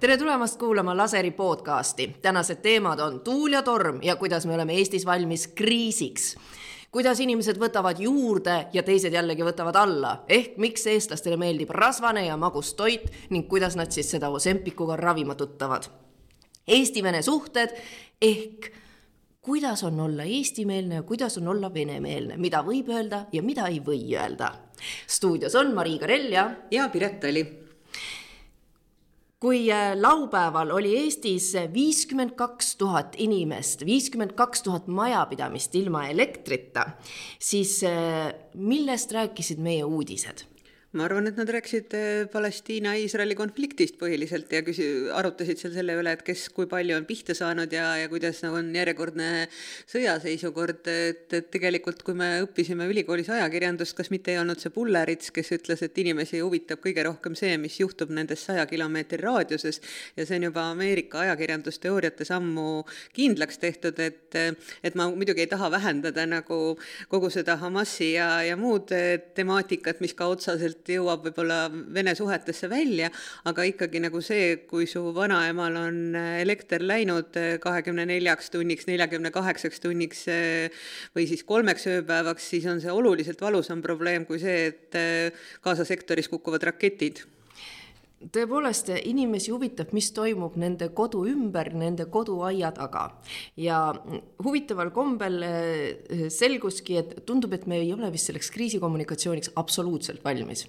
tere tulemast kuulama Laseri podcasti. tänased teemad on tuul ja torm ja kuidas me oleme Eestis valmis kriisiks kuidas inimesed võtavad juurde ja teised jällegi võtavad alla, ehk miks eestlastele meeldib rasvane ja magus toit ning kuidas nad siis seda Ozempikuga ravima tuttavad. Eesti-Vene suhted ehk kuidas on olla eestimeelne ja kuidas on olla venemeelne, mida võib öelda ja mida ei või öelda. stuudios on Marii Karell ja. ja Piret Tali kui äh, laupäeval oli Eestis viiskümmend kaks tuhat inimest, viiskümmend kaks tuhat majapidamist ilma elektrita, siis äh, millest rääkisid meie uudised? Ma arvan, et nad rääkisid äh, Palestiina-Iisraeli konfliktist põhiliselt ja küsi-, arutasid seal selle üle, et kes kui palju on pihta saanud ja, ja kuidas nagu on järjekordne sõjaseisukord, et, et tegelikult kui me õppisime ülikoolis ajakirjandust, kas mitte ei olnud see Pullerits, kes ütles, et inimesi huvitab kõige rohkem see, mis juhtub nendest saja kilomeetri raadiuses. Ja see on juba Ameerika ajakirjandusteooriates ammu kindlaks tehtud, et, et ma muidugi ei taha vähendada nagu kogu seda Hamasi ja, ja muud temaatikat, mis ka otseselt jõuab võib-olla Vene suhetesse välja, aga ikkagi nagu see, kui su vanaemal on äh, elekter läinud äh, kahekümne neljaks tunniks, neljakümne kaheksaks tunniks äh, või siis kolmeks ööpäevaks, siis on see oluliselt valusam probleem kui see, et Gaza sektoris kukuvad raketid tõepoolest, inimesi huvitab, mis toimub nende kodu ümber, nende koduaia taga. ja huvitaval kombel eh, selguski, et tundub, et me ei ole vist selleks kriisikommunikatsiooniks absoluutselt valmis.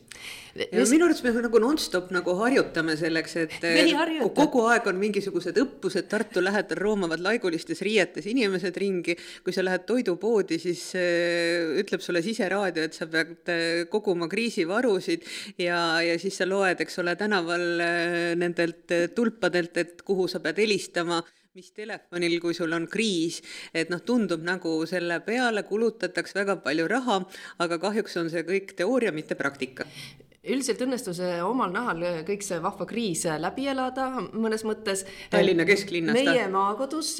ja minu arust me nagu nonstop nagu harjutame selleks, et eh, kogu aeg on mingisugused õppused, Tartu lähedal roomavad laigulistes riietes inimesed ringi, kui sa lähed toidupoodi, siis äh, ütleb sulle siseraadio, et sa pead koguma kriisivarusid ja, ja siis sa loed, eks ole, täna tänaval äh, nendelt äh, tulpadelt, et kuhu sa pead helistama, mis telefonil, kui sul on kriis, et noh, tundub nagu selle peale kulutatakse väga palju raha, aga kahjuks on see kõik teooria, mitte praktika üldiselt õnnestus äh, omal nahal kõik see vahva kriis läbi elada mõnes mõttes. Tallinna kesklinnast? meie maakodus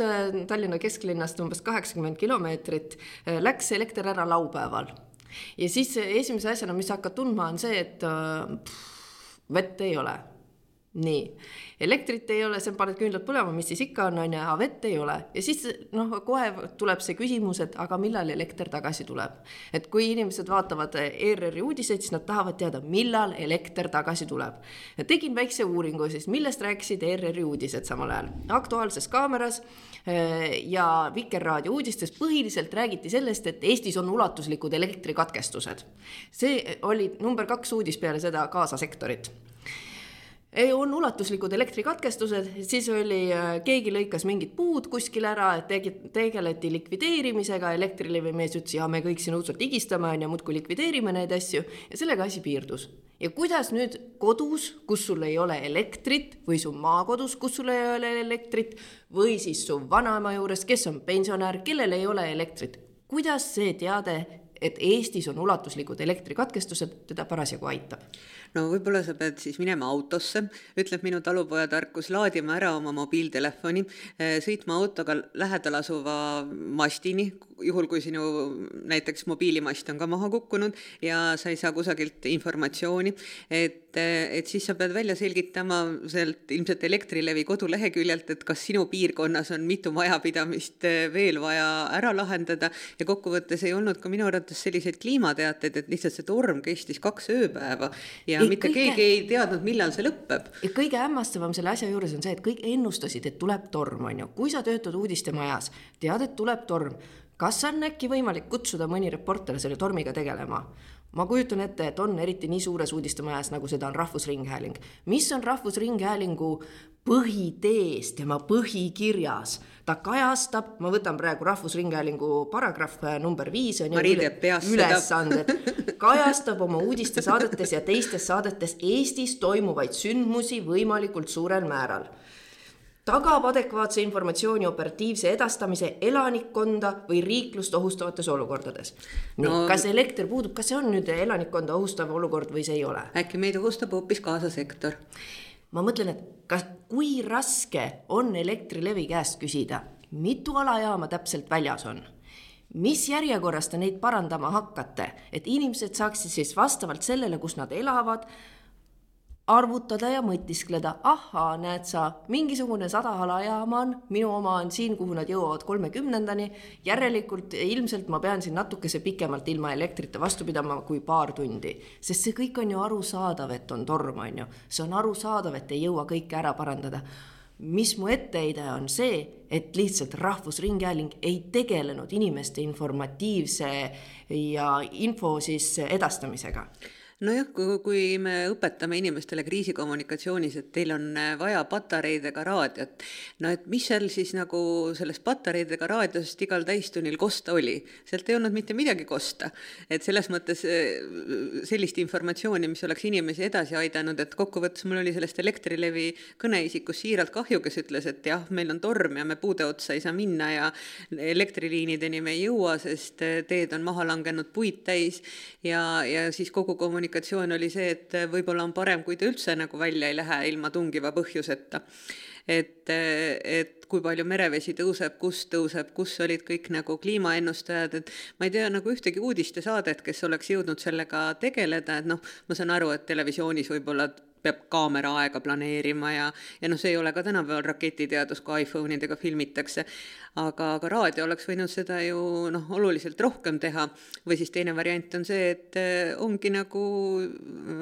Tallinna kesklinnast umbes kaheksakümmend kilomeetrit läks elekter ära laupäeval. ja siis esimese asjana, mis sa hakkad tundma, on see, et pff, vett ei ole. Nii, elektrit ei ole, sa paned küünlad põlema, mis siis ikka on, on ju, aga vett ei ole. ja siis noh, kohe tuleb see küsimus, et aga millal elekter tagasi tuleb. et kui inimesed vaatavad ERR-i uudiseid, siis nad tahavad teada, millal elekter tagasi tuleb. tegin väikse uuringu siis, millest rääkisid ERR-i uudised samal ajal. Aktuaalses kaameras äh, ja Vikerraadio uudistes põhiliselt räägiti sellest, et Eestis on ulatuslikud elektrikatkestused. see oli number kaks uudis peale seda Gaza sektorit on ulatuslikud elektrikatkestused, siis oli, äh, keegi lõikas mingid puud kuskil ära, tegi, tegeleti likvideerimisega, Elektrilevi mees ütles, ja me kõik siin õudselt higistame, on ju, muudkui likvideerime neid asju ja sellega asi piirdus. ja kuidas nüüd kodus, kus sul ei ole elektrit või su maakodus, kus sul ei ole elektrit või siis su vanaema juures, kes on pensionär, kellel ei ole elektrit, kuidas see teade et Eestis on ulatuslikud elektrikatkestused, teda parasjagu aitab? No võib-olla sa pead siis minema autosse, ütleb minu talupojatarkus, laadima ära oma mobiiltelefoni, eh, sõitma autoga lähedal asuva mastini, juhul kui sinu näiteks mobiilimast on ka maha kukkunud ja sa ei saa kusagilt informatsiooni, et, et siis sa pead välja selgitama sealt ilmselt Elektrilevi koduleheküljelt, et kas sinu piirkonnas on mitu majapidamist eh, veel vaja ära lahendada. Ja kokkuvõttes ei olnud ka minu arvates selliseid kliimateateid, et lihtsalt see torm kestis kaks ööpäeva ja ei, mitte kõige... keegi ei teadnud, millal see lõpeb. ja kõige hämmastavam selle asja juures on see, et kõik ennustasid, et tuleb torm, on ju, kui sa töötad uudistemajas, tead, et tuleb torm, kas on äkki võimalik kutsuda mõni reporter selle tormiga tegelema? Ma kujutan ette, et on eriti nii suures uudistemajas, nagu seda on Rahvusringhääling. mis on Rahvusringhäälingu põhiteest tema põhikirjas. ta kajastab, ma võtan praegu Rahvusringhäälingu paragrahv äh, number viis on ju üle, ülesanded, kajastab oma uudistesaadetes ja teistes saadetes Eestis toimuvaid sündmusi võimalikult suurel määral tagab adekvaatse informatsiooni operatiivse edastamise elanikkonda või riiklust ohustavates olukordades. No, kas elekter puudub, kas see on nüüd elanikkonda ohustav olukord või see ei ole? äkki meid ohustab hoopis Gaza sektor ma mõtlen, et kas, kui raske on Elektrilevi käest küsida, mitu alajaama täpselt väljas on? mis järjekorras te neid parandama hakkate, et inimesed saaksid siis vastavalt sellele, kus nad elavad, arvutada ja mõtiskleda, ahaa, näed sa, mingisugune sada alajaama on, minu oma on siin, kuhu nad jõuavad kolmekümnendani. järelikult ilmselt ma pean siin natukese pikemalt ilma elektrita vastu pidama kui paar tundi, sest see kõik on ju arusaadav, et on torm, on ju, see on arusaadav, et ei jõua kõike ära parandada. Mis mu etteheide on see, et lihtsalt Rahvusringhääling ei tegelenud inimeste informatiivse ja info siis edastamisega nojah, kui, kui me õpetame inimestele kriisikommunikatsioonis, et teil on äh, vaja patareidega raadiot, no et mis seal siis nagu sellest patareidega raadiost igal täistunnil kosta oli, sealt ei olnud mitte midagi kosta. et selles mõttes äh, sellist informatsiooni, mis oleks inimesi edasi aidanud, et kokkuvõttes mul oli sellest Elektrilevi kõneisikust siiralt kahju, kes ütles, et jah, meil on torm ja me puude otsa ei saa minna ja elektriliinideni me ei jõua, sest äh, teed on maha langenud puid täis ja, ja siis kogu kommunikatsioon kommunikatsioon oli see, et võib-olla on parem, kui ta üldse nagu välja ei lähe ilma tungiva põhjuseta. et, et kui palju merevesi tõuseb, kus tõuseb, kus olid kõik nagu kliimaennustajad, et ma ei tea nagu ühtegi uudistesaadet, kes oleks jõudnud sellega tegeleda, et noh, ma saan aru, et televisioonis võib-olla peab kaamera aega planeerima ja, ja noh, see ei ole ka tänapäeval raketiteadus, kui iPhone idega filmitakse. aga, aga raadio oleks võinud seda ju noh, oluliselt rohkem teha. või siis teine variant on see, et eh, ongi nagu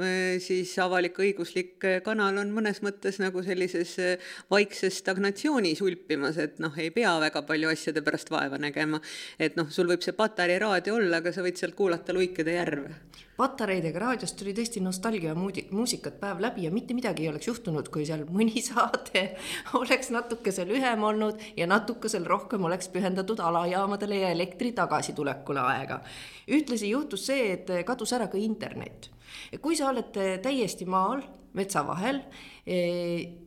eh, siis avalik-õiguslik kanal on mõnes mõttes nagu sellises eh, vaikses stagnatsioonis ulpimas, et noh, ei pea väga palju asjade pärast vaeva nägema. et noh, sul võib see patareiraadio olla, aga sa võid sealt kuulata Luikede järve patareidega raadiost tuli tõesti nostalgia muusikat päev läbi ja mitte midagi ei oleks juhtunud, kui seal mõni saade oleks natukese lühem olnud ja natukesel rohkem oleks pühendatud alajaamadele ja elektri tagasitulekule aega. ühtlasi juhtus see, et kadus ära ka internet. kui sa oled täiesti maal, metsa vahel eh,,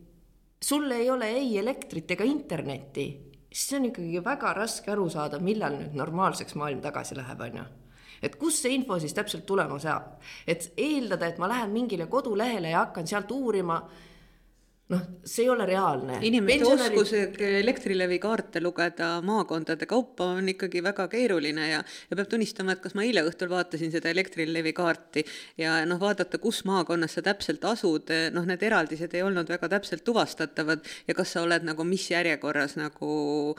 sul ei ole ei elektrit ega internetti, siis on ikkagi väga raske aru saada, millal nüüd normaalseks maailm tagasi läheb, on ju et kust see info siis täpselt tulema saab. et eeldada, et ma lähen mingile kodulehele ja hakkan sealt uurima noh, see ei ole reaalne. inimeste Pensionärid... oskus Elektrilevi kaarte lugeda maakondade kaupa on ikkagi väga keeruline ja, ja peab tunnistama, et kas ma eile õhtul vaatasin seda Elektrilevi kaarti ja noh, vaadata, kus maakonnas sa täpselt asud, noh, need eraldised ei olnud väga täpselt tuvastatavad ja kas sa oled nagu mis järjekorras nagu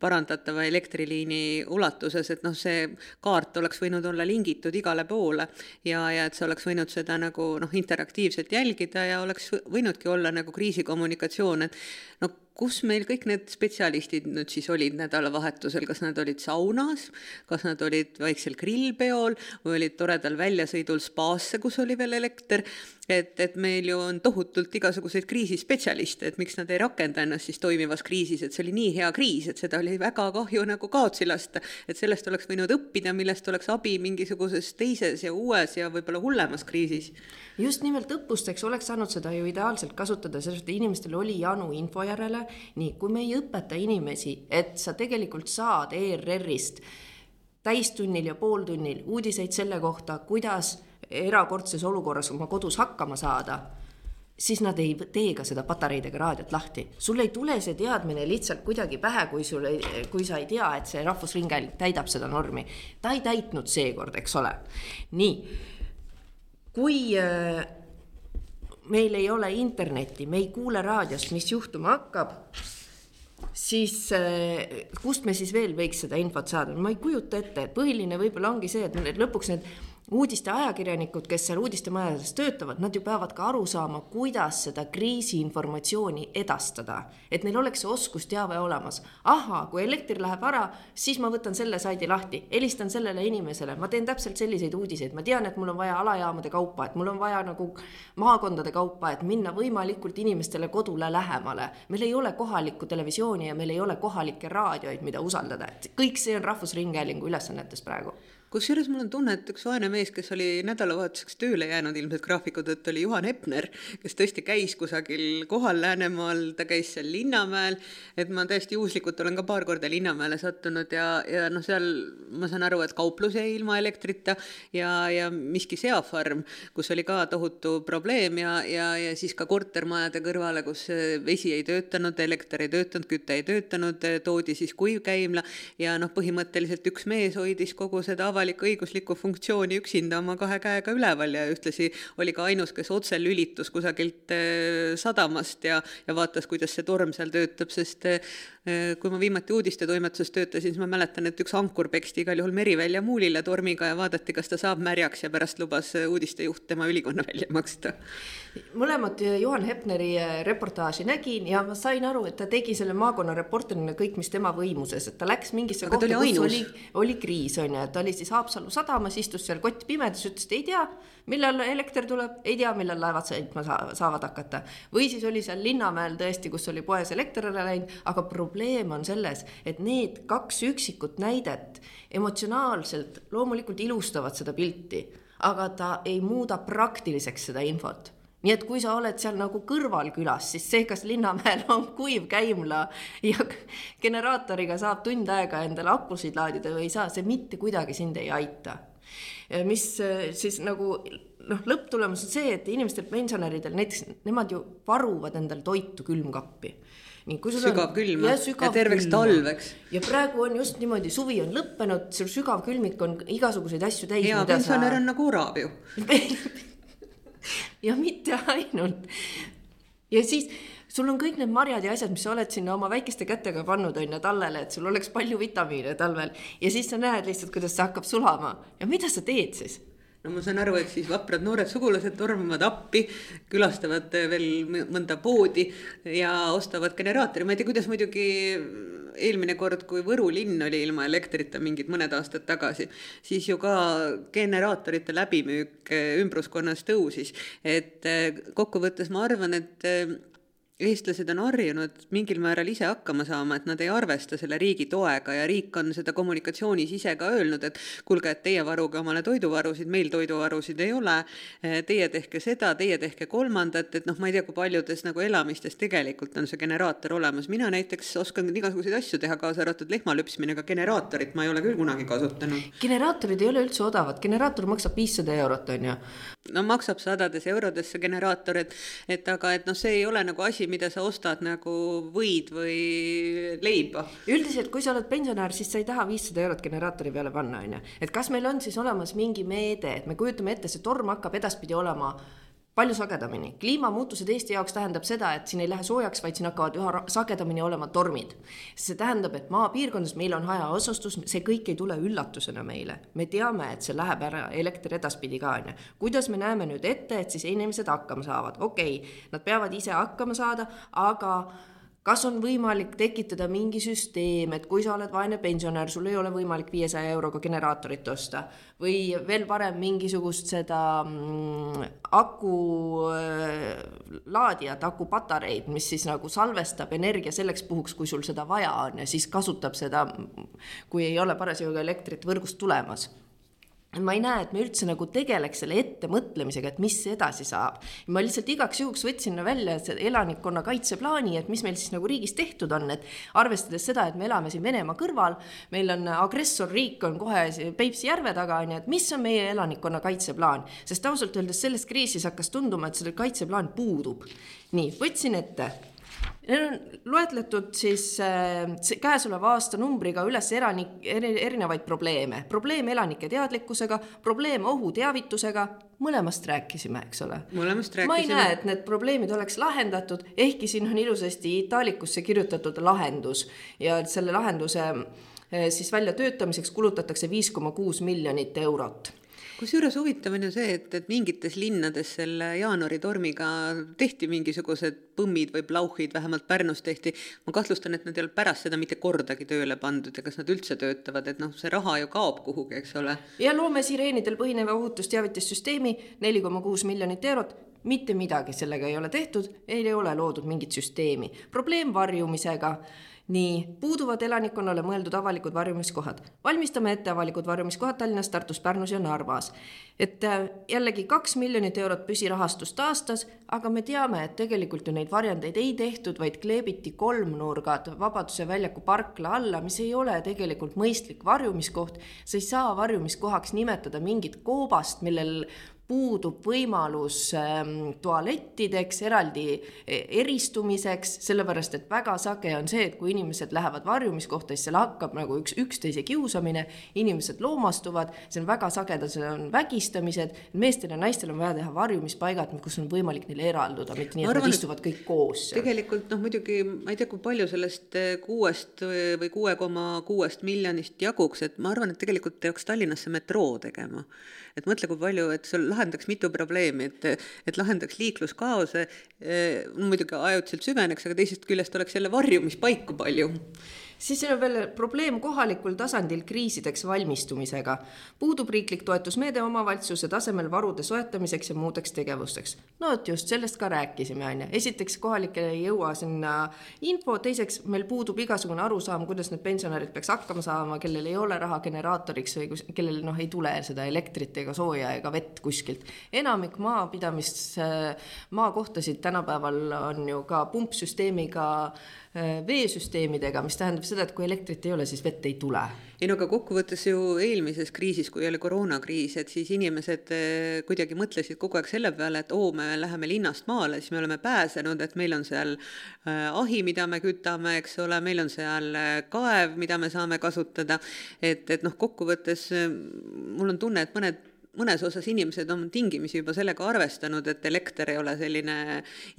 parandatava elektriliini ulatuses, et noh, see kaart oleks võinud olla lingitud igale poole ja, ja et sa oleks võinud seda nagu noh, interaktiivselt jälgida ja oleks võinudki olla nagu kriisi kriisikommunikatsioon, et no kus meil kõik need spetsialistid nüüd siis olid nädalavahetusel, kas nad olid saunas, kas nad olid vaiksel grillpeol või olid toredal väljasõidul spaasse, kus oli veel elekter, et, et meil ju on tohutult igasuguseid kriisispetsialiste, et miks nad ei rakenda ennast siis toimivas kriisis, et see oli nii hea kriis, et seda oli väga kahju nagu kaotsi lasta, et sellest oleks võinud õppida, millest oleks abi mingisuguses teises ja uues ja võib-olla hullemas kriisis. just nimelt õppusteks oleks saanud seda ju ideaalselt kasutada, sest inimestel oli janu info järele, nii, kui me ei õpeta inimesi, et sa tegelikult saad ERR-ist täistunnil ja pooltunnil uudiseid selle kohta, kuidas erakordses olukorras oma kodus hakkama saada, siis nad ei tee ka seda patareidega raadiot lahti. sul ei tule see teadmine lihtsalt kuidagi pähe, kui sul ei, kui sa ei tea, et see Rahvusringhääling täidab seda normi. ta ei täitnud seekord, eks ole. nii, kui äh, meil ei ole internetti, me ei kuule raadiost, mis juhtuma hakkab, siis äh, kust me siis veel võiks seda infot saada, ma ei kujuta ette, et põhiline võib-olla ongi see, et lõpuks need uudiste ajakirjanikud, kes seal uudistemajades töötavad, nad ju peavad ka aru saama, kuidas seda kriisiinformatsiooni edastada. et neil oleks see oskusteave olemas. ahhaa, kui elekter läheb ära, siis ma võtan selle saidi lahti, helistan sellele inimesele, ma teen täpselt selliseid uudiseid, ma tean, et mul on vaja alajaamade kaupa, et mul on vaja nagu maakondade kaupa, et minna võimalikult inimestele kodule lähemale. meil ei ole kohalikku televisiooni ja meil ei ole kohalikke raadioid, mida usaldada, et kõik see on Rahvusringhäälingu ülesannetes praegu kusjuures mul on tunne, et üks vaene mees, kes oli nädalavahetuseks tööle jäänud ilmselt graafiku tõttu, oli Juhan Epner, kes tõesti käis kusagil kohal Läänemaal, ta käis seal Linnamäel, et ma täiesti juhuslikult olen ka paar korda Linnamäele sattunud ja, ja noh, seal ma saan aru, et kauplus jäi ilma elektrita ja, ja miski seafarm, kus oli ka tohutu probleem ja, ja, ja siis ka kortermajade kõrvale, kus vesi ei töötanud, elekter ei töötanud, küte ei töötanud, toodi siis kuivkäimla ja noh, põhimõtteliselt üks mees hoidis kogu seda avalikku avalik-õiguslikku funktsiooni üksinda oma kahe käega üleval ja ühtlasi oli ka ainus, kes otse lülitus kusagilt äh, sadamast ja, ja vaatas, kuidas see torm seal töötab, sest äh, kui ma viimati uudistetoimetuses töötasin, siis ma mäletan, et üks ankur peksti igal juhul Merivälja muulile tormiga ja vaadati, kas ta saab märjaks ja pärast lubas uudistejuht tema ülikonna välja maksta. mõlemat Juhan Hepneri reportaaži nägin ja ma sain aru, et ta tegi selle maakonna reporterina kõik, mis tema võimuses, et ta läks mingisse Aga kohta, kus oli, oli kriis, on ju, et ta oli siis Haapsalu sadamas, istus seal kott pimedas, ütles, et ei tea, millal elekter tuleb, ei tea, millal laevad sõitma saavad hakata. või siis oli seal Linnamäel tõesti, kus oli poes elekter ära läinud, aga probleem on selles, et need kaks üksikut näidet emotsionaalselt loomulikult ilustavad seda pilti, aga ta ei muuda praktiliseks seda infot nii et kui sa oled seal nagu kõrvalkülas, siis see, kas Linnamäel on kuiv käimla ja generaatoriga saab tund aega endale akusid laadida või ei saa, see mitte kuidagi sind ei aita. mis äh, siis nagu noh, lõpptulemus on see, et inimestel, pensionäridel näiteks nemad ju varuvad endale toitu külmkappi nii kui sul sügav on külm ja, ja terveks talveks. ja praegu on just niimoodi, suvi on lõppenud, sul sügav külmik on igasuguseid asju täis. hea pensionär sa... on nagu orav ju ja mitte ainult. ja siis sul on kõik need marjad ja asjad, mis sa oled sinna oma väikeste kätega pannud, on ju, tallele, et sul oleks palju vitamiine talvel ja siis sa näed lihtsalt, kuidas see hakkab sulama ja mida sa teed siis no ma saan aru, et siis vaprad noored sugulased tormavad appi, külastavad veel mõnda poodi ja ostavad generaatori, ma ei tea, kuidas muidugi eelmine kord, kui Võru linn oli ilma elektrita mingid mõned aastad tagasi, siis ju ka generaatorite läbimüük ümbruskonnas tõusis, et kokkuvõttes ma arvan, et eestlased on harjunud mingil määral ise hakkama saama, et nad ei arvesta selle riigi toega ja riik on seda kommunikatsioonis ise ka öelnud, et kuulge, et teie varuge omale toiduvarusid, meil toiduvarusid ei ole. Teie tehke seda, teie tehke kolmandat, et noh, ma ei tea, kui paljudes nagu elamistes tegelikult on see generaator olemas. mina näiteks oskan igasuguseid asju teha, kaasa arvatud lehmalüpsmine, aga generaatorit ma ei ole küll kunagi kasutanud. generaatorid ei ole üldse odavad, generaator maksab viissada eurot, on ju. no maksab sadades eurodes see generaator, et, et aga et noh, see ei ole nagu asi, asi, mida sa ostad nagu võid või leiba. üldiselt, kui sa oled pensionär, siis sa ei taha viissada eurot generaatori peale panna, on ju. et kas meil on siis olemas mingi meede, et me kujutame ette, see torm hakkab edaspidi olema palju sagedamini. kliimamuutused Eesti jaoks tähendab seda, et siin ei lähe soojaks, vaid siin hakkavad üha sagedamini olema tormid. see tähendab, et maapiirkondades meil on hajaasustus, see kõik ei tule üllatusena meile. me teame, et see läheb ära elekter edaspidi ka, on ju. kuidas me näeme nüüd ette, et siis inimesed hakkama saavad? okei okay,, nad peavad ise hakkama saada, aga kas on võimalik tekitada mingi süsteem, et kui sa oled vaene pensionär, sul ei ole võimalik viiesaja euroga generaatorit osta? Või veel parem mingisugust seda mm, akulaadijat äh,, akupatareid, mis siis nagu salvestab energia selleks puhuks, kui sul seda vaja on ja siis kasutab seda, kui ei ole parasjagu elektrit võrgust tulemas ma ei näe, et me üldse nagu tegeleks selle ettemõtlemisega, et mis edasi saab. ma lihtsalt igaks juhuks võtsin välja elanikkonna kaitseplaani, et mis meil siis nagu riigis tehtud on, et arvestades seda, et me elame siin Venemaa kõrval, meil on agressorriik on kohe Peipsi järve taga, on ju, et mis on meie elanikkonna kaitseplaan. sest ausalt öeldes selles kriisis hakkas tunduma, et sellel kaitseplaan puudub. nii, võtsin ette Need on loetletud siis äh, käesoleva aasta numbriga üles elanik, erinevaid probleeme. probleem elanike teadlikkusega, probleem ohuteavitusega, mõlemast rääkisime, eks ole. mõlemast rääkisime. ma ei näe, et need probleemid oleks lahendatud, ehkki siin on ilusasti itaalikusse kirjutatud lahendus ja selle lahenduse äh, siis väljatöötamiseks kulutatakse viis koma kuus miljonit eurot kusjuures huvitav on ju see, et, et mingites linnades selle jaanuari tormiga tehti mingisugused põmmid või plauhid, vähemalt Pärnus tehti. ma kahtlustan, et nad ei ole pärast seda mitte kordagi tööle pandud ja kas nad üldse töötavad, et noh, see raha ju kaob kuhugi, eks ole. ja loome sireenidel põhineva ohutusteavitussüsteemi, neli koma kuus miljonit eurot mitte midagi sellega ei ole tehtud, ei ole loodud mingit süsteemi. probleem varjumisega nii, puuduvad elanikkonnale mõeldud avalikud varjumiskohad. valmistame ette avalikud varjumiskohad Tallinnas, Tartus, Pärnus ja Narvas. et äh, jällegi kaks miljonit eurot püsirahastust aastas, aga me teame, et tegelikult ju neid varjendeid ei tehtud, vaid kleebiti kolmnurgad Vabaduse väljaku parkla alla, mis ei ole tegelikult mõistlik varjumiskoht. sa ei saa varjumiskohaks nimetada mingit koobast, millel puudub võimalus ähm, tualettideks, eraldi e, eristumiseks, sellepärast et väga sage on see, et kui inimesed lähevad varjumiskohta, siis seal hakkab nagu üks, üksteise kiusamine, inimesed loomastuvad, see on väga sagedad, see on vägistamised, meestel ja naistel on vaja teha varjumispaigad, kus on võimalik neile eralduda, mitte nii, et arvan, nad istuvad kõik koos. tegelikult noh, muidugi ma ei tea, kui palju sellest eh, kuuest või kuue koma kuuest miljonist jaguks, et ma arvan, et tegelikult peaks Tallinnasse metroo tegema et mõtle, kui palju, et sul lahendaks mitu probleemi, et, et lahendaks liikluskaose, eh, muidugi ajutiselt süveneks, aga teisest küljest oleks jälle varjumispaiku palju siis siin on veel probleem kohalikul tasandil kriisideks valmistumisega. puudub riiklik toetusmeede omavalitsuse tasemel varude soetamiseks ja muudeks tegevusteks. no vot just, sellest ka rääkisime, on ju. esiteks kohalikele ei jõua sinna info, teiseks meil puudub igasugune arusaam, kuidas need pensionärid peaks hakkama saama, kellel ei ole raha generaatoriks või kus, kellel noh, ei tule seda elektrit ega sooja ega vett kuskilt. enamik maapidamis, maakohtasid tänapäeval on ju ka pumpsüsteemiga Äh, veesüsteemidega, mis tähendab seda, et kui elektrit ei ole, siis vett ei tule. ei no aga kokkuvõttes ju eelmises kriisis, kui oli koroonakriis, et siis inimesed äh, kuidagi mõtlesid kogu aeg selle peale, et oo, me läheme linnast maale, siis me oleme pääsenud, et meil on seal äh, ahi, mida me kütame, eks ole, meil on seal kaev, mida me saame kasutada. et, et noh, kokkuvõttes mul on tunne, et mõned mõnes osas inimesed on tingimisi juba sellega arvestanud, et elekter ei ole selline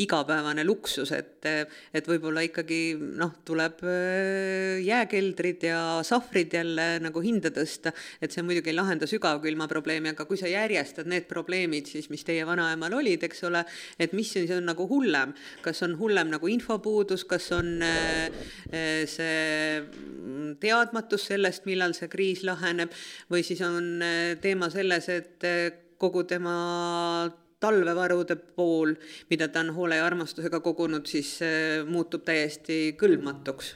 igapäevane luksus, et, et võib-olla ikkagi noh, tuleb äh, jääkeldrid ja sahvrid jälle nagu hinda tõsta, et see muidugi ei lahenda sügavkülma probleemi, aga kui sa järjestad need probleemid siis, mis teie vanaemal olid, eks ole, et mis siis on nagu hullem, kas on hullem nagu infopuudus, kas on äh, äh, see teadmatus sellest, millal see kriis laheneb, või siis on teema selles, et et eh, kogu tema talvevarude pool, mida ta on hoole ja armastusega kogunud, siis eh, muutub täiesti kõlbmatuks.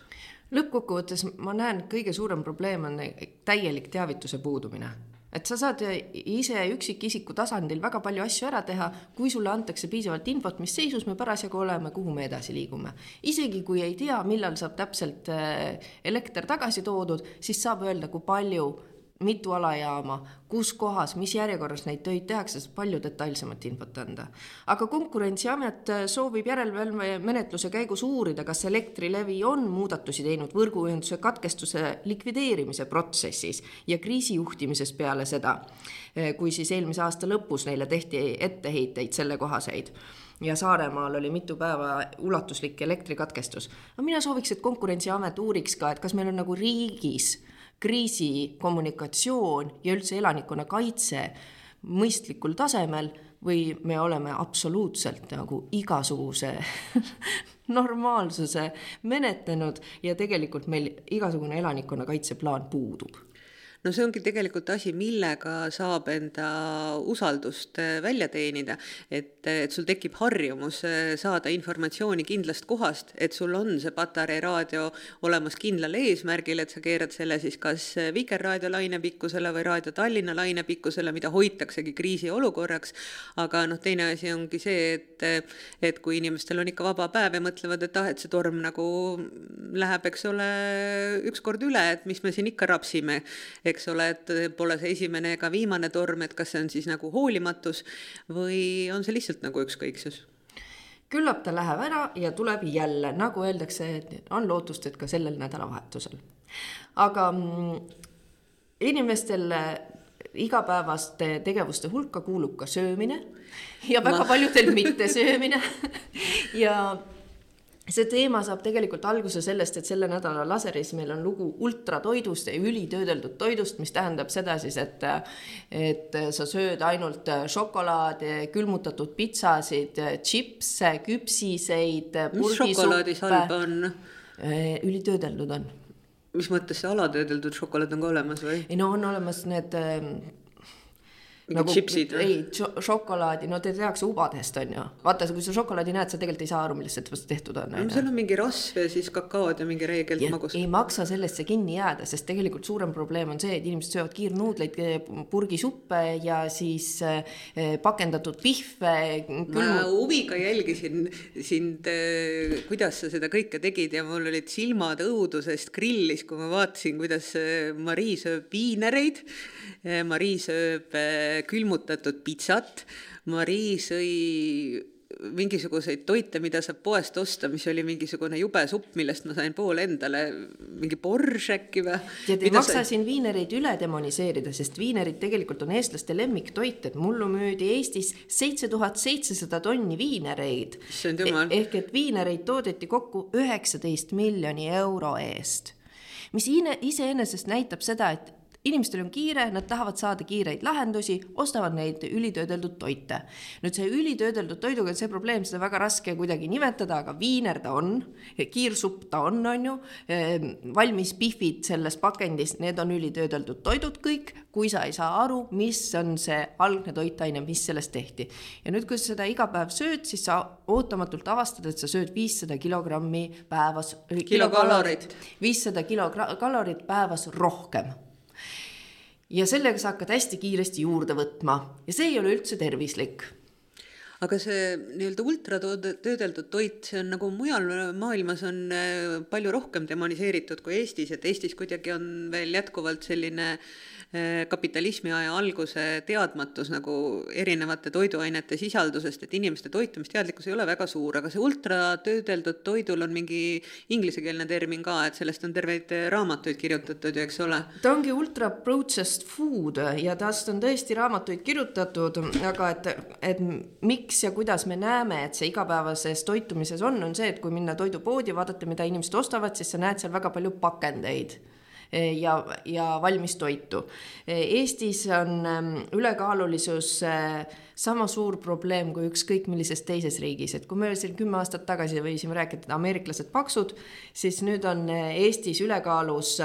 lõppkokkuvõttes ma näen, kõige suurem probleem on täielik teavituse puudumine et sa saad ise üksikisiku tasandil väga palju asju ära teha, kui sulle antakse piisavalt infot, mis seisus me parasjagu oleme, kuhu me edasi liigume. isegi kui ei tea, millal saab täpselt eh, elekter tagasi toodud, siis saab öelda, kui palju mitu alajaama, kus kohas, mis järjekorras neid töid tehakse, saab palju detailsemat infot anda. aga Konkurentsiamet soovib järelevalvemenetluse käigus uurida, kas Elektrilevi on muudatusi teinud võrguühenduse katkestuse likvideerimise protsessis ja kriisijuhtimises peale seda, kui siis eelmise aasta lõpus neile tehti etteheiteid sellekohaseid ja Saaremaal oli mitu päeva ulatuslik elektrikatkestus. aga mina sooviks, et Konkurentsiamet uuriks ka, et kas meil on nagu riigis kriisikommunikatsioon ja üldse elanikkonnakaitse mõistlikul tasemel või me oleme absoluutselt nagu igasuguse normaalsuse menetlenud ja tegelikult meil igasugune elanikkonnakaitseplaan puudub no see ongi tegelikult asi, millega saab enda usaldust äh, välja teenida. et, et sul tekib harjumus äh, saada informatsiooni kindlast kohast, et sul on see patareiraadio olemas kindlal eesmärgil, et sa keerad selle siis kas äh, Vikerraadio lainepikkusele või Raadio Tallinna lainepikkusele, mida hoitaksegi kriisiolukorraks. aga noh, teine asi ongi see, et, et kui inimestel on ikka vaba päev ja mõtlevad, et ah, et see torm nagu läheb, eks ole, ükskord üle, et mis me siin ikka rapsime eks ole, et pole see esimene ega viimane torm, et kas see on siis nagu hoolimatus või on see lihtsalt nagu ükskõiksus küllap ta läheb ära ja tuleb jälle, nagu öeldakse, et on lootust, et ka sellel nädalavahetusel. aga mm, inimestel igapäevaste tegevuste hulka kuulub ka söömine ja väga Ma... paljudel mittesöömine ja see teema saab tegelikult alguse sellest, et selle nädala laseris meil on lugu ultratoidust ja ülitöödeldud toidust, mis tähendab seda siis, et et sa sööd ainult šokolaadi, külmutatud pitsasid, tšipse, küpsiseid. mis šokolaadis halba on? ülitöödeldud on mis mõttes see alatöödeldud šokolaad on ka olemas või? ei no on olemas need nagu tšipsid või? ei, šokolaadi, no te tehakse ubadest, on ju. vaata, kui sa šokolaadi näed, sa tegelikult ei saa aru, millest see tehtud on. no seal on mingi rasv ja siis kakaod ja mingi reegelt magus. ei maksa sellesse kinni jääda, sest tegelikult suurem probleem on see, et inimesed söövad kiirnuudleid, purgisuppe ja siis eh, pakendatud pihve. ma huviga jälgisin sind, eh, kuidas sa seda kõike tegid ja mul olid silmad õudusest grillis, kui ma vaatasin, kuidas eh, Marii sööb viinereid. Marii sööb külmutatud pitsat, Marii sõi mingisuguseid toite, mida saab poest osta, mis oli mingisugune jube supp, millest ma sain pool endale, mingi borš äkki või? tead, ei maksa siin viinereid üle demoniseerida, sest viinerid tegelikult on eestlaste lemmiktoit, et mullu müüdi Eestis seitse tuhat seitsesada tonni viinereid. Eh, ehk et viinereid toodeti kokku üheksateist miljoni euro eest. Mis iseenesest näitab seda, et inimestel on kiire, nad tahavad saada kiireid lahendusi, ostavad neid ülitöödeldud toite. nüüd see ülitöödeldud toiduga on see probleem, seda väga raske kuidagi nimetada, aga viiner ta on, kiirsupp ta on, on ju, ehm, valmis pihvid selles pakendis, need on ülitöödeldud toidud kõik, kui sa ei saa aru, mis on see algne toitaine, mis sellest tehti. ja nüüd, kui sa seda iga päev sööd, siis sa ootamatult avastad, et sa sööd viissada kilogrammi päevas. kilokalorit. viissada kilokalorit päevas rohkem ja sellega sa hakkad hästi kiiresti juurde võtma. Ja see ei ole üldse tervislik. Aga see nii-öelda ultratöödeldud toit, see on nagu mujal maailmas on äh, palju rohkem demoniseeritud kui Eestis, et Eestis kuidagi on veel jätkuvalt selline äh, kapitalismi aja alguse teadmatus nagu erinevate toiduainete sisaldusest, et inimeste toitumisteadlikkus ei ole väga suur, aga see ultratöödeldud toidul on mingi inglisekeelne termin ka, et sellest on terveid raamatuid kirjutatud ju, eks ole. ta ongi ultra processed food ja tast on tõesti raamatuid kirjutatud, aga et, et miks ja kuidas me näeme, et see igapäevases toitumises on, on see, et kui minna toidupoodi, vaadata, mida inimesed ostavad, siis sa näed seal väga palju pakendeid ja, ja valmistoitu. Eestis on ehm, ülekaalulisus eh, sama suur probleem kui ükskõik millises teises riigis, et kui me siin kümme aastat tagasi võisime rääkida, et ameeriklased paksud, siis nüüd on Eestis ülekaalus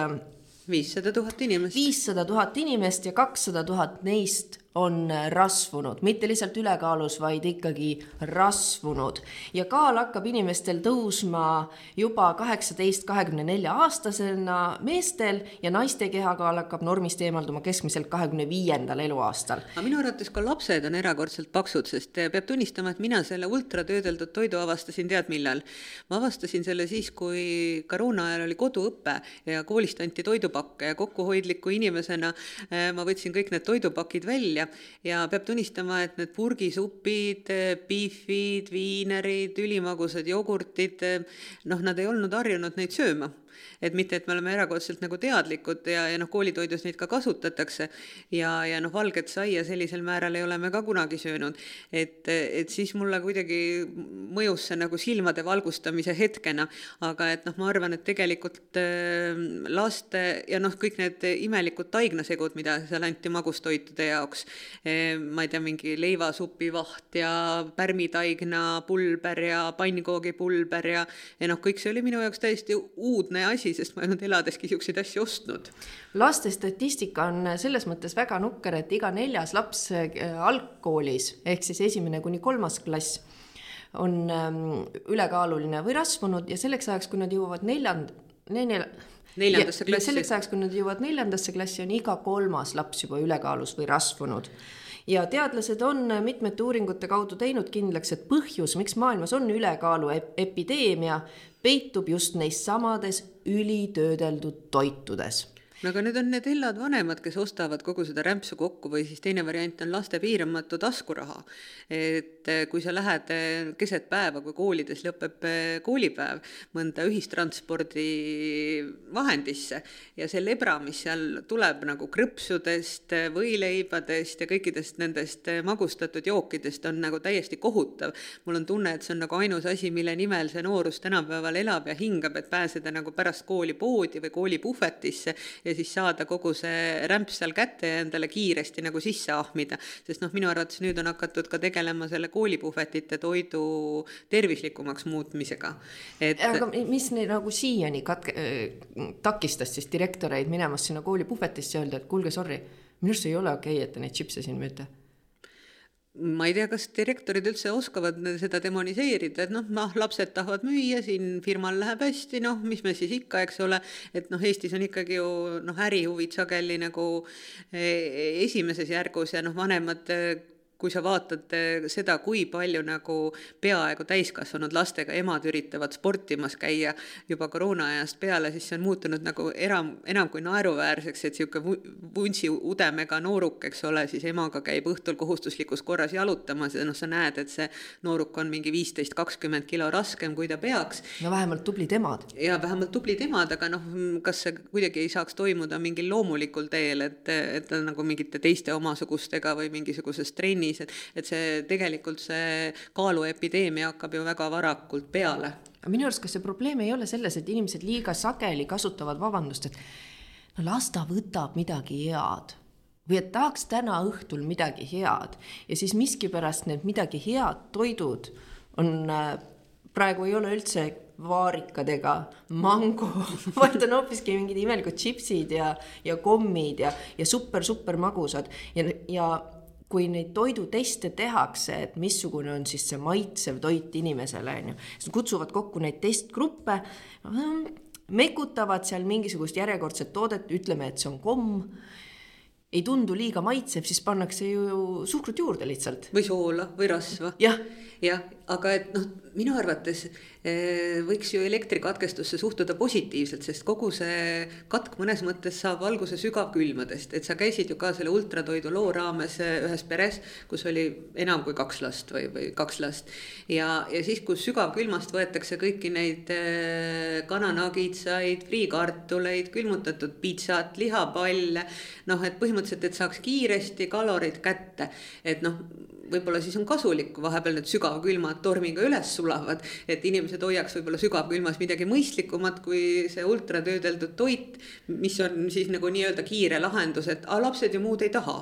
viissada tuhat inimest. viissada tuhat inimest ja kakssada tuhat neist on rasvunud, mitte lihtsalt ülekaalus, vaid ikkagi rasvunud. ja kaal hakkab inimestel tõusma juba kaheksateist, kahekümne nelja aastasena meestel ja naiste kehakaal hakkab normist eemalduma keskmiselt kahekümne viiendal eluaastal. aga minu arvates ka lapsed on erakordselt paksud, sest peab tunnistama, et mina selle ultratöödeldud toidu avastasin tead millal. ma avastasin selle siis, kui koroona ajal oli koduõpe ja koolist anti toidupakke ja kokkuhoidliku inimesena eh, ma võtsin kõik need toidupakid välja ja, ja peab tunnistama, et need purgisupid, beefid, viinerid, ülimagusad jogurtid, noh, nad ei olnud harjunud neid sööma et mitte, et me oleme erakordselt nagu teadlikud ja, ja noh, koolitoidus neid ka kasutatakse ja, ja noh, valget saia sellisel määral ei ole me ka kunagi söönud. et, et siis mulle kuidagi mõjus see nagu silmade valgustamise hetkena, aga et noh, ma arvan, et tegelikult äh, laste ja noh, kõik need imelikud taignasegud, mida seal anti magustoitude jaoks äh,, ma ei tea, mingi leivasupivaht ja pärmitaigna pulber ja pannkoogipulber ja, ja noh, kõik see oli minu jaoks täiesti uudne asi, sest ma ei olnud eladeski niisuguseid asju ostnud. laste statistika on selles mõttes väga nukker, et iga neljas laps äh, algkoolis ehk siis esimene kuni kolmas klass on ähm, ülekaaluline või rasvunud ja selleks ajaks, kui nad jõuavad neljand-, neljal neljandasse klassi. selleks ajaks, kui nad jõuavad neljandasse klassi, on iga kolmas laps juba ülekaalus või rasvunud ja teadlased on mitmete uuringute kaudu teinud kindlaks, et põhjus, miks maailmas on ülekaalu epideemia, peitub just neis samades ülitöödeldud toitudes no aga need on need hellad vanemad, kes ostavad kogu seda rämpsu kokku või siis teine variant on laste piiramatu taskuraha. et eh, kui sa lähed eh, keset päeva, kui koolides lõpeb eh, koolipäev, mõnda ühistranspordivahendisse ja see lebra, mis seal tuleb nagu krõpsudest, võileibadest ja kõikidest nendest magustatud jookidest, on nagu täiesti kohutav. mul on tunne, et see on nagu ainus asi, mille nimel see noorus tänapäeval elab ja hingab, et pääseda nagu pärast kooli poodi või koolipuhvetisse ja ja siis saada kogu see rämps seal kätte ja endale kiiresti nagu sisse ahmida. sest noh, minu arvates nüüd on hakatud ka tegelema selle koolipuhvetite toidu tervislikumaks muutmisega. et aga mis neid nagu siiani katke- äh,, takistas siis direktoreid minemast sinna koolipuhvetisse ja öelda, et kuulge, sorry, minu arust ei ole okei okay,, et te neid tšipse siin müüte ma ei tea, kas direktorid üldse oskavad seda demoniseerida, et noh, noh, lapsed tahavad müüa, siin firmal läheb hästi, noh, mis me siis ikka, eks ole, et noh, Eestis on ikkagi ju noh, ärihuvid sageli nagu e, esimeses järgus ja noh, vanemad kui sa vaatad eh, seda, kui palju nagu peaaegu täiskasvanud lastega emad üritavad sportimas käia juba koroona ajast peale, siis see on muutunud nagu enam, enam kui naeruväärseks, et niisugune vuntsi udemega nooruk, eks ole, siis emaga käib õhtul kohustuslikus korras jalutamas ja noh, sa näed, et see nooruk on mingi viisteist, kakskümmend kilo raskem, kui ta peaks. no vähemalt tublid emad. ja vähemalt tublid emad, aga noh, kas see kuidagi ei saaks toimuda mingil loomulikul teel, et, et nagu mingite teiste omasugustega või mingisuguses trennis viis, et, et see tegelikult see kaaluepideemia hakkab ju väga varakult peale. minu arust, kas see probleem ei ole selles, et inimesed liiga sageli kasutavad vabandust, et no las ta võtab midagi head või et tahaks täna õhtul midagi head ja siis miskipärast need midagi head toidud on äh, praegu ei ole üldse vaarikadega mango, vaid on hoopiski mingid imelikud tšipsid ja, ja kommid ja, ja super-super magusad ja, ja kui neid toiduteste tehakse, et missugune on siis see maitsev toit inimesele, on ju, siis kutsuvad kokku neid testgruppe, mekutavad seal mingisugust järjekordset toodet, ütleme, et see on komm, ei tundu liiga maitsev, siis pannakse ju suhkrut juurde lihtsalt. või soola või rasva. jah, jah, aga et noh, minu arvates Eh, võiks ju elektrikatkestusse suhtuda positiivselt, sest kogu see katk mõnes mõttes saab alguse sügavkülmadest, et sa käisid ju ka selle ultratoidu loo raames eh, ühes peres, kus oli enam kui kaks last või, või kaks last. ja, ja siis, kus sügavkülmast võetakse kõiki neid eh, kananagitsaid, friikartuleid, külmutatud pitsat, lihapalle, noh, et põhimõtteliselt, et saaks kiiresti kalorid kätte, et noh võib-olla siis on kasulik, kui vahepeal need sügavkülmad tormiga üles sulavad, et inimesed hoiaks võib-olla sügavkülmas midagi mõistlikumat kui see ultratöödeldud toit, mis on siis nagu nii-öelda kiire lahendus, et a, lapsed ju muud ei taha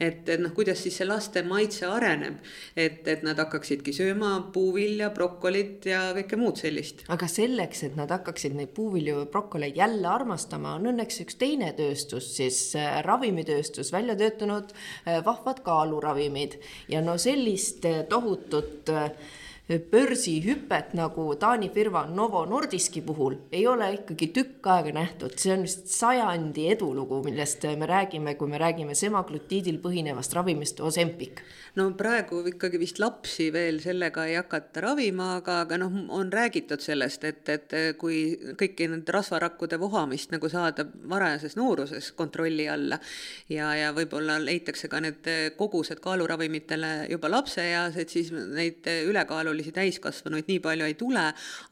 et, et noh, kuidas siis see laste maitse areneb, et, et nad hakkaksidki sööma puuvilja, brokolit ja kõike muud sellist. aga selleks, et nad hakkaksid neid puuvilju ja brokoleid jälle armastama, on õnneks üks teine tööstus, siis äh, ravimitööstus välja töötanud äh, vahvad kaaluravimid ja no sellist äh, tohutut äh, börsihüpet nagu Taani firma Novo Nordiski puhul ei ole ikkagi tükk aega nähtud, see on vist sajandi edulugu, millest me räägime, kui me räägime semaglutiidil põhinevast ravimist Ozempic. No praegu ikkagi vist lapsi veel sellega ei hakata ravima, aga, aga noh, on räägitud sellest, et, et kui kõiki need rasvarakkude vohamist nagu saada varajases nooruses kontrolli alla ja, ja võib-olla leitakse ka need kogused kaaluravimitele juba lapseeas, et siis neid ülekaalulisi täiskasvanuid nii palju ei tule,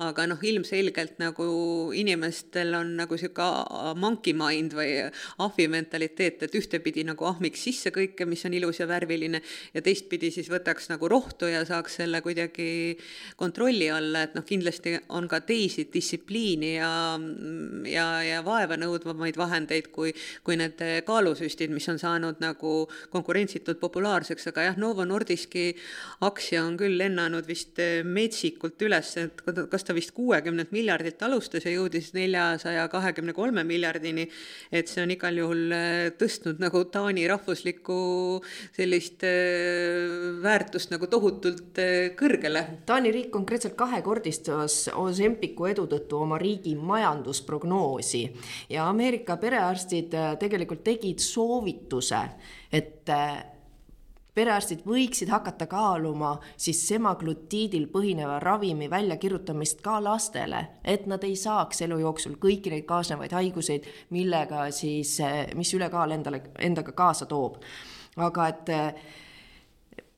aga noh, ilmselgelt nagu inimestel on nagu sihuke monkey mind või ahvi mentaliteet, et ühtepidi nagu ahmiks sisse kõike, mis on ilus ja värviline ja teistpidi siis võtaks nagu rohtu ja saaks selle kuidagi kontrolli alla, et noh, kindlasti on ka teisi distsipliini ja, ja, ja vaeva nõudvamaid vahendeid kui, kui need kaalusüstid, mis on saanud nagu konkurentsitult populaarseks, aga jah, Novo Nordiski aktsia on küll lennanud vist metsikult üles, et kas ta vist kuuekümnelt miljardilt alustas ja jõudis neljasaja kahekümne kolme miljardini, et see on igal juhul tõstnud nagu Taani rahvuslikku sellist väärtust nagu tohutult eh, kõrgele. Taani riik konkreetselt kahekordistas Ozempiku edu tõttu oma riigi majandusprognoosi ja Ameerika perearstid eh, tegelikult tegid soovituse, et eh, perearstid võiksid hakata kaaluma siis semaglutiidil põhineva ravimi väljakirjutamist ka lastele, et nad ei saaks elu jooksul kõiki neid kaasnevaid haiguseid, millega siis, mis ülekaal endale, endaga kaasa toob. aga et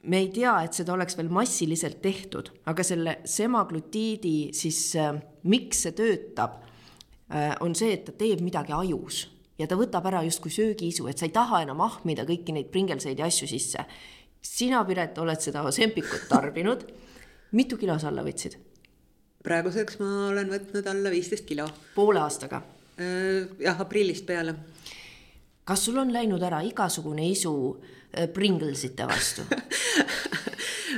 me ei tea, et seda oleks veel massiliselt tehtud, aga selle semaglutiidi siis miks see töötab on see, et ta teeb midagi ajus ja ta võtab ära justkui söögiisu, et sa ei taha enam ahmida kõiki neid pringelseid ja asju sisse. sina, Piret, oled seda Ozempikut tarbinud. mitu kilo sa alla võtsid? praeguseks ma olen võtnud alla viisteist kilo. poole aastaga? Äh, jah, aprillist peale. kas sul on läinud ära igasugune isu äh, Pringlesite vastu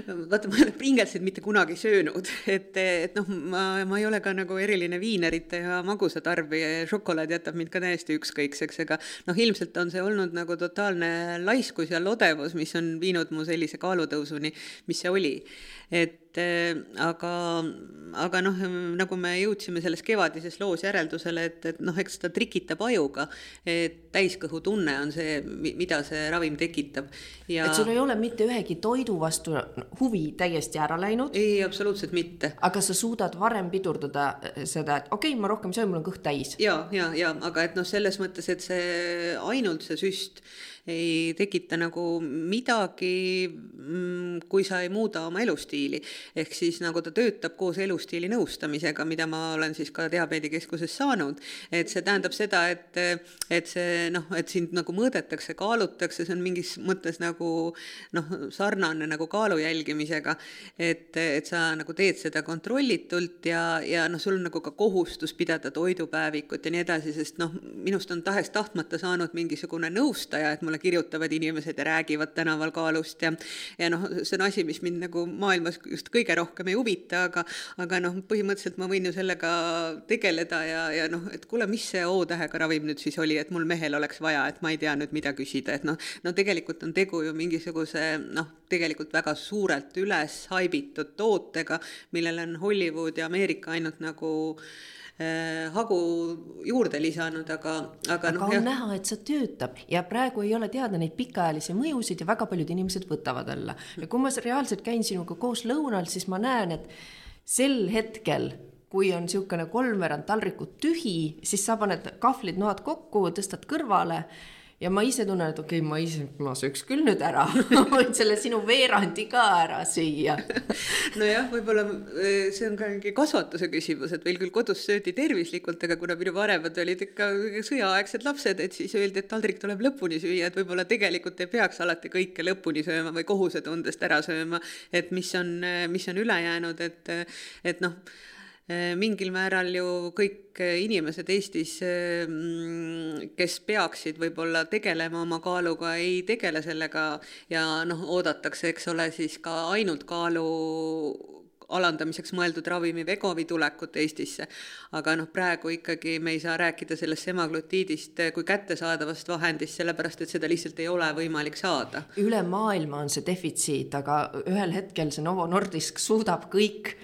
vaata, ma ei ole Pringlesit mitte kunagi söönud, et, et noh, ma, ma ei ole ka nagu eriline viinerite ja magusatarbija ja šokolaad jätab mind ka täiesti ükskõikseks, ega noh, ilmselt on see olnud nagu totaalne laiskus ja lodevus, mis on viinud mu sellise kaalutõusuni, mis see oli. et äh, aga aga noh, nagu me jõudsime selles kevadises loos järeldusele, et, et noh, eks ta trikitab ajuga, et täiskõhutunne on see, mida see ravim tekitab ja.... et sul ei ole mitte ühegi toidu vastu huvi täiesti ära läinud? ei, absoluutselt mitte. aga sa suudad varem pidurdada seda, et okei okay,, ma rohkem söön, mul on kõht täis. ja, ja, ja aga et noh, selles mõttes, et see ainult see süst ei tekita nagu midagi, mm, kui sa ei muuda oma elustiili. ehk siis nagu ta töötab koos elustiili nõustamisega, mida ma olen siis ka diabeedikeskuses saanud. et see tähendab seda, et, et see noh, et sind nagu mõõdetakse, kaalutakse, see on mingis mõttes nagu noh, sarnane nagu kaalu jälgimisega. et, et sa nagu teed seda kontrollitult ja, ja noh, sul on nagu ka kohustus pidada toidupäevikut ja nii edasi, sest noh, minust on tahes-tahtmata saanud mingisugune nõustaja, et mulle mulle kirjutavad inimesed ja räägivad tänaval kaalust ja ja noh, see on asi, mis mind nagu maailmas just kõige rohkem ei huvita, aga aga noh, põhimõtteliselt ma võin ju sellega tegeleda ja, ja noh, et kuule, mis see O-tähega ravim nüüd siis oli, et mul mehel oleks vaja, et ma ei tea nüüd, mida küsida, et noh, no tegelikult on tegu ju mingisuguse noh, tegelikult väga suurelt üles haibitud tootega, millele on Hollywood ja Ameerika ainult nagu Äh, hagu juurde lisanud, aga, aga, aga noh, on jah. näha, et see töötab ja praegu ei ole teada neid pikaajalisi mõjusid ja väga paljud inimesed võtavad alla. ja kui ma reaalselt käin sinuga koos lõunal, siis ma näen, et sel hetkel kui on niisugune kolmveerand taldrikut tühi, siis sa paned kahvlid, noad kokku, tõstad kõrvale ja ma ise tunnen, et okei okay,, ma ise, ma sööks küll nüüd ära. Võin selle sinu veerandi ka ära süüa. Nojah, võib-olla eh, see on ka mingi kasvatuse küsimus, et meil küll kodus söödi tervislikult, aga kuna minu vanemad olid ikka sõjaaegsed lapsed, et siis öeldi, et taldrik tuleb lõpuni süüa, et võib-olla tegelikult ei peaks alati kõike lõpuni sööma või kohusetundest ära sööma, et mis on, mis on üle jäänud, et, et noh Äh, mingil määral ju kõik äh, inimesed Eestis, äh, mm, kes peaksid võib-olla tegelema oma kaaluga, ei tegele sellega ja noh, oodatakse, eks ole, siis ka ainult kaalu alandamiseks mõeldud ravimi Vegovi tulekut Eestisse. aga noh, praegu ikkagi me ei saa rääkida sellest semaglutiidist kui kättesaadavast vahendist, sellepärast et seda lihtsalt ei ole võimalik saada. üle maailma on see defitsiit, aga ühel hetkel see Novo Nordisk suudab kõik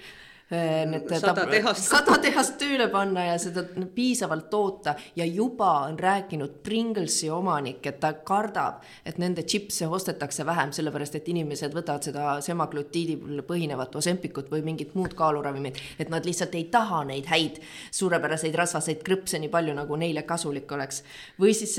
need sada tehast, sada tehast tööle panna ja seda piisavalt toota ja juba on rääkinud Pringlesi omanik, et ta kardab, et nende tšipse ostetakse vähem, sellepärast et inimesed võtavad seda semaglutiidil põhinevat Ozempikut või mingit muud kaaluravimit, et nad lihtsalt ei taha neid häid suurepäraseid rasvaseid krõpse nii palju, nagu neile kasulik oleks. või siis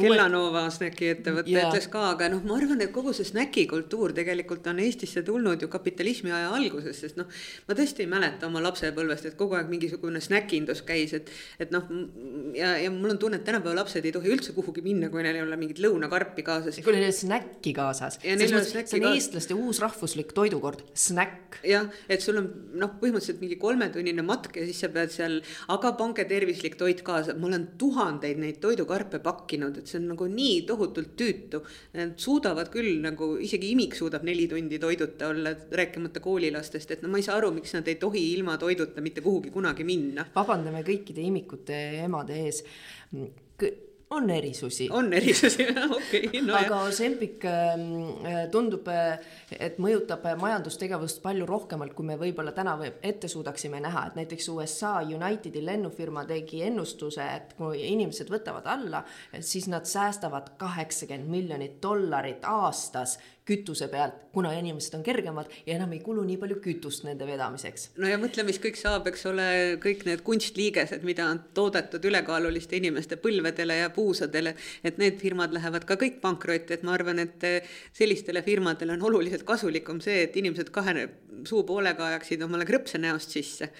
Kellanova snäki ettevõte yeah. ütles ka, aga noh, ma arvan, et kogu see snäkikultuur tegelikult on Eestisse tulnud ju kapitalismi aja alguses, sest noh, ma tõesti ei mäleta oma lapsepõlvest, et kogu aeg mingisugune snäkindus käis, et, et noh, ja, ja mul on tunne, et tänapäeva lapsed ei tohi üldse kuhugi minna, kui neil ei ole mingit lõunakarpi kaasas. kui neil ei ole snäkki kaasas. see on eestlaste uus rahvuslik toidukord, snäkk. jah, et sul on noh, põhimõtteliselt mingi kolmetunnine matk ja siis sa pead seal, aga pange tervislik toit kaasa, ma olen tuhandeid neid toidukarpe pakkinud, et see on nagu nii tohutult tüütu. Nad suudavad küll nagu, isegi imik suudab neli tundi toiduta olla, rääkimata koolilastest, et no ma ei saa aru, miks nad ei tohi ilma toiduta mitte kuhugi kunagi minna. vabandame kõikide imikute emade ees on erisusi. on erisusi, okei okay, no. aga Ozempic ähm, äh, tundub, et mõjutab majandustegevust palju rohkemalt, kui me võib-olla täna ette suudaksime näha, et näiteks USA Unitedi lennufirma tegi ennustuse, et kui inimesed võtavad alla, siis nad säästavad kaheksakümmend miljonit dollarit aastas kütuse pealt, kuna inimesed on kergemad ja enam ei kulu nii palju kütust nende vedamiseks. no ja mõtle, mis kõik saab, eks ole, kõik need kunstliigesed, mida on toodetud ülekaaluliste inimeste põlvedele ja puusadele, et need firmad lähevad ka kõik pankrotti, et ma arvan, et sellistele firmadele on oluliselt kasulikum see, et inimesed kahe suupoolega ajaksid omale krõpse näost sisse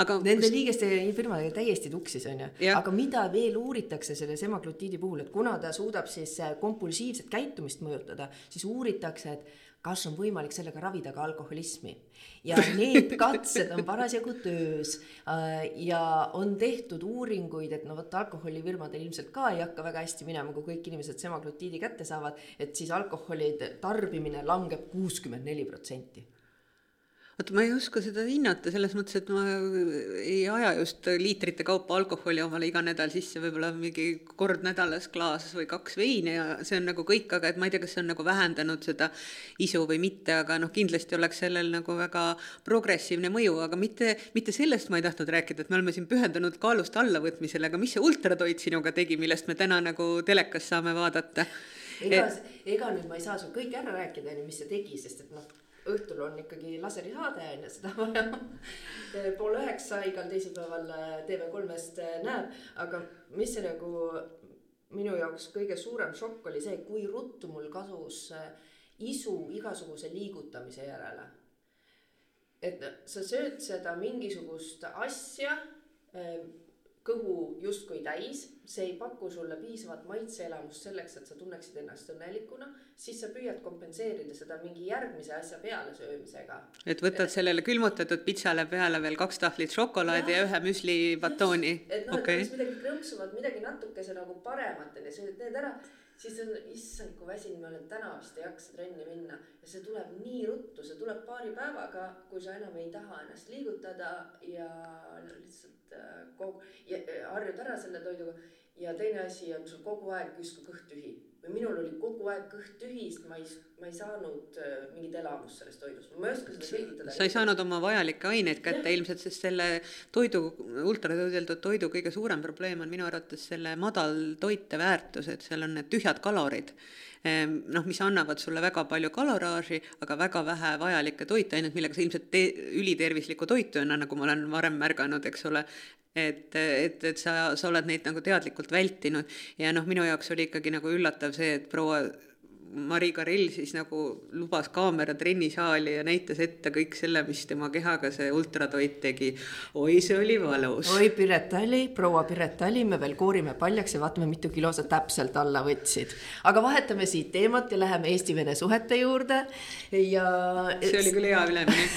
aga nende kus... liigeste firmadega täiesti tuksis, on ju. aga mida veel uuritakse selle semaglutiidi puhul, et kuna ta suudab siis äh, kompulsiivset käitumist mõjutada, siis uuritakse, et kas on võimalik sellega ravida ka alkoholismi. ja need katsed on parasjagu töös äh, ja on tehtud uuringuid, et no vot alkoholifirmadel ilmselt ka ei hakka väga hästi minema, kui kõik inimesed semaglutiidi kätte saavad, et siis alkoholi tarbimine langeb kuuskümmend neli protsenti vot ma ei oska seda hinnata selles mõttes, et ma ei aja just liitrite kaupa alkoholi omale iga nädal sisse, võib-olla mingi kord nädalas klaas või kaks veini ja see on nagu kõik, aga et ma ei tea, kas see on nagu vähendanud seda isu või mitte, aga noh, kindlasti oleks sellel nagu väga progressiivne mõju, aga mitte, mitte sellest ma ei tahtnud rääkida, et me oleme siin pühendunud kaalust allavõtmisele, aga mis see ultratoit sinuga tegi, millest me täna nagu telekas saame vaadata? ega, ega nüüd ma ei saa sul kõike ära rääkida, onju, mis see tegi, sest et noh õhtul on ikkagi laserisaade on ju, seda vaja pool üheksa igal teisipäeval äh, TV3-st äh, näeb, aga mis see nagu minu jaoks kõige suurem šokk oli see, kui ruttu mul kadus äh, isu igasuguse liigutamise järele. et sa sööd seda mingisugust asja kõhu justkui täis, see ei paku sulle piisavat maitseelamust selleks, et sa tunneksid ennast õnnelikuna, siis sa püüad kompenseerida seda mingi järgmise asja pealesöömisega. et võtad et, sellele külmutatud pitsale peale veel kaks tahvlit šokolaadi ja, ja ühe müslibatooni. et noh okay., et oleks midagi krõmpsuvat, midagi natukese nagu paremat, onju, sööd need ära siis on, issand, kui väsinud ma olen, täna vist ei jaksa trenni minna ja see tuleb nii ruttu, see tuleb paari päevaga, kui sa enam ei taha ennast liigutada ja lihtsalt äh, kogu, äh, harjud ära selle toiduga. Ja teine asi on sul kogu aeg justkui kõht tühi või minul oli kogu aeg kõht tühi, sest ma ei, ma ei saanud äh, mingit elamust sellest toidust, ma ei oska seda selgitada. sa ei saanud oma vajalikke aineid kätte ja. ilmselt, sest selle toidu, ultratöödeldud toidu kõige suurem probleem on minu arvates selle madal toiteväärtus, et seal on need tühjad kalorid ehm, noh, mis annavad sulle väga palju kaloraaži, aga väga vähe vajalikke toitaineid, millega sa ilmselt te, ülitervislikku toitu ei anna, nagu ma olen varem märganud, eks ole et, et, et sa, sa oled neid nagu teadlikult vältinud. Ja noh, minu jaoks oli ikkagi nagu üllatav see, et proua Mari Karell siis nagu lubas kaamera trennisaali ja näitas ette kõik selle, mis tema kehaga see ultratoit tegi. oi, see oli valus. oi, Piret Tali, proua Piret Tali, me veel koorime paljaks ja vaatame, mitu kilo sa täpselt alla võtsid. aga vahetame siit teemat ja läheme Eesti-Vene suhete juurde ja. see oli küll hea üleminek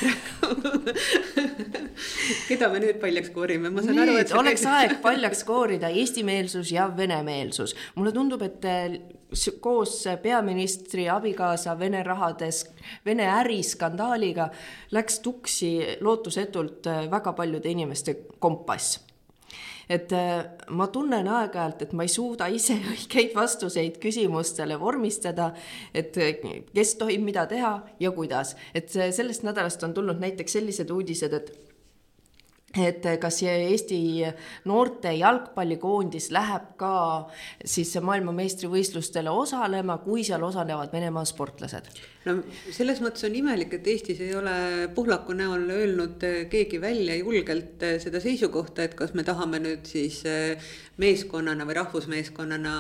keda me nüüd paljaks koorime, ma saan nüüd aru, et. oleks aeg paljaks koorida eestimeelsus ja venemeelsus. mulle tundub, et koos peaministri abikaasa Vene rahades, Vene äriskandaaliga läks tuksi lootusetult äh, väga paljude inimeste kompass. Et äh, ma tunnen aeg-ajalt, et ma ei suuda ise õigeid vastuseid küsimustele vormistada, et äh, kes tohib mida teha ja kuidas, et sellest nädalast on tulnud näiteks sellised uudised, et et kas Eesti noorte jalgpallikoondis läheb ka siis maailmameistrivõistlustele osalema, kui seal osalevad Venemaa sportlased? no selles mõttes on imelik, et Eestis ei ole Puhlaku näol öelnud keegi välja julgelt seda seisukohta, et kas me tahame nüüd siis meeskonnana või rahvusmeeskonnana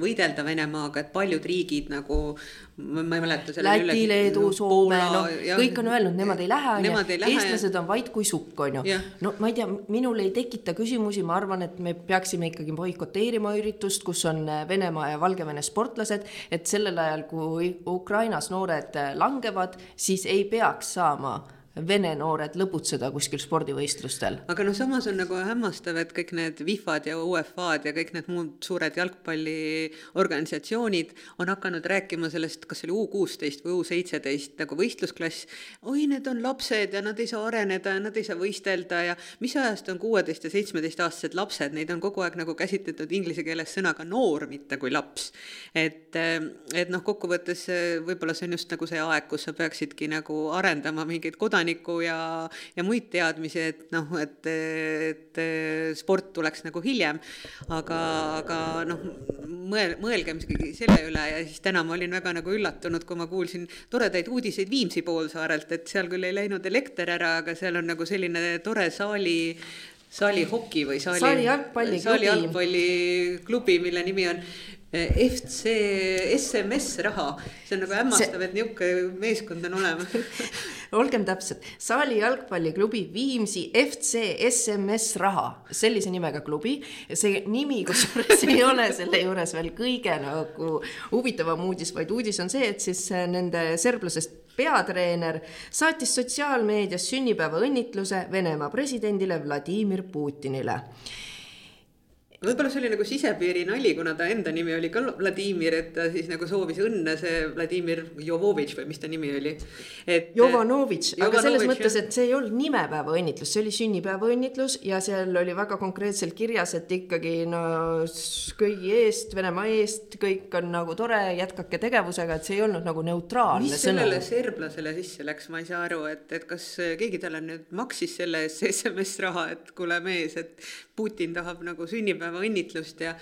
võidelda Venemaaga, et paljud riigid nagu ma ei mäleta. Läti, Leedu, Soome, noh, kõik on öelnud, nemad ei lähe, onju. eestlased on vait kui sukk, onju. no ma ei tea, minul ei tekita küsimusi, ma arvan, et me peaksime ikkagi boikoteerima üritust, kus on Venemaa ja Valgevene sportlased, et sellel ajal, kui Ukrainas noored langevad, siis ei peaks saama vene noored lõbutseda kuskil spordivõistlustel. aga noh, samas on nagu hämmastav, et kõik need WIFA-d ja UEFA-d ja kõik need muud suured jalgpalliorganisatsioonid on hakanud rääkima sellest, kas see oli U kuusteist või U seitseteist nagu võistlusklass. oi, need on lapsed ja nad ei saa areneda ja nad ei saa võistelda ja mis ajast on kuueteist ja seitsmeteistaastased lapsed, neid on kogu aeg nagu käsitletud inglise keeles sõnaga noor, mitte kui laps. et, et noh, kokkuvõttes võib-olla see on just nagu see aeg, kus sa peaksidki nagu arendama mingeid kodanikke omaniku ja, ja muid teadmisi, et noh, et, et sport tuleks nagu hiljem. aga, aga noh, mõel-, mõelgem selle üle ja siis täna ma olin väga nagu üllatunud, kui ma kuulsin toredaid uudiseid Viimsi poolsaarelt, et seal küll ei läinud elekter ära, aga seal on nagu selline tore saali saali hoki või saali, saali jalgpalliklubi, saali jalgpalliklubi, mille nimi on FC SMS raha, see on nagu hämmastav see..., et niisugune meeskond on olemas. Olgem täpsed, saali jalgpalliklubi Viimsi FC SMS raha, sellise nimega klubi. see nimi, kusjuures ei ole selle juures veel kõige nagu huvitavam uudis, vaid uudis on see, et siis nende serblasest peatreener saatis sotsiaalmeedias sünnipäevaõnnitluse Venemaa presidendile Vladimir Putinile võib-olla see oli nagu sisepiiri nali, kuna ta enda nimi oli ka Vladimir, et ta siis nagu soovis õnne, see Vladimir Jovovitš või mis ta nimi oli. et. Jovanovitš, aga selles mõttes, et see ei olnud nimepäeva õnnitlus, see oli sünnipäeva õnnitlus ja seal oli väga konkreetselt kirjas, et ikkagi no kõigi eest, Venemaa eest, kõik on nagu tore, jätkake tegevusega, et see ei olnud nagu neutraalne mis sõnum. sellele serblasele sisse läks, ma ei saa aru, et, et kas keegi talle nüüd maksis selle eest SMS raha, et kuule mees, et Putin tahab nagu sünnipäevaõnnitlust ja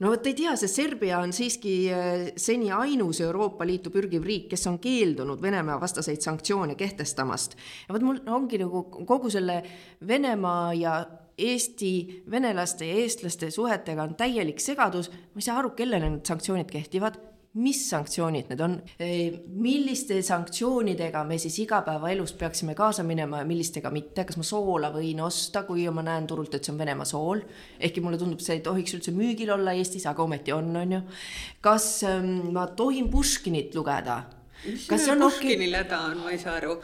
no vot ei tea, sest Serbia on siiski äh, seni ainus Euroopa Liitu pürgiv riik, kes on keeldunud Venemaa vastaseid sanktsioone kehtestamast. ja vot mul ongi nagu kogu selle Venemaa ja Eesti venelaste ja eestlaste suhetega on täielik segadus, ma ei saa aru, kellele need sanktsioonid kehtivad mis sanktsioonid need on, milliste sanktsioonidega me siis igapäevaelus peaksime kaasa minema ja millistega mitte, kas ma soola võin osta, kui ma näen turult, et see on Venemaa sool, ehkki mulle tundub, see ei tohiks üldse müügil olla Eestis, aga ometi on, on ju. kas ähm, ma tohin Puškinit lugeda? mis see Puškinil häda on, ma ei saa aru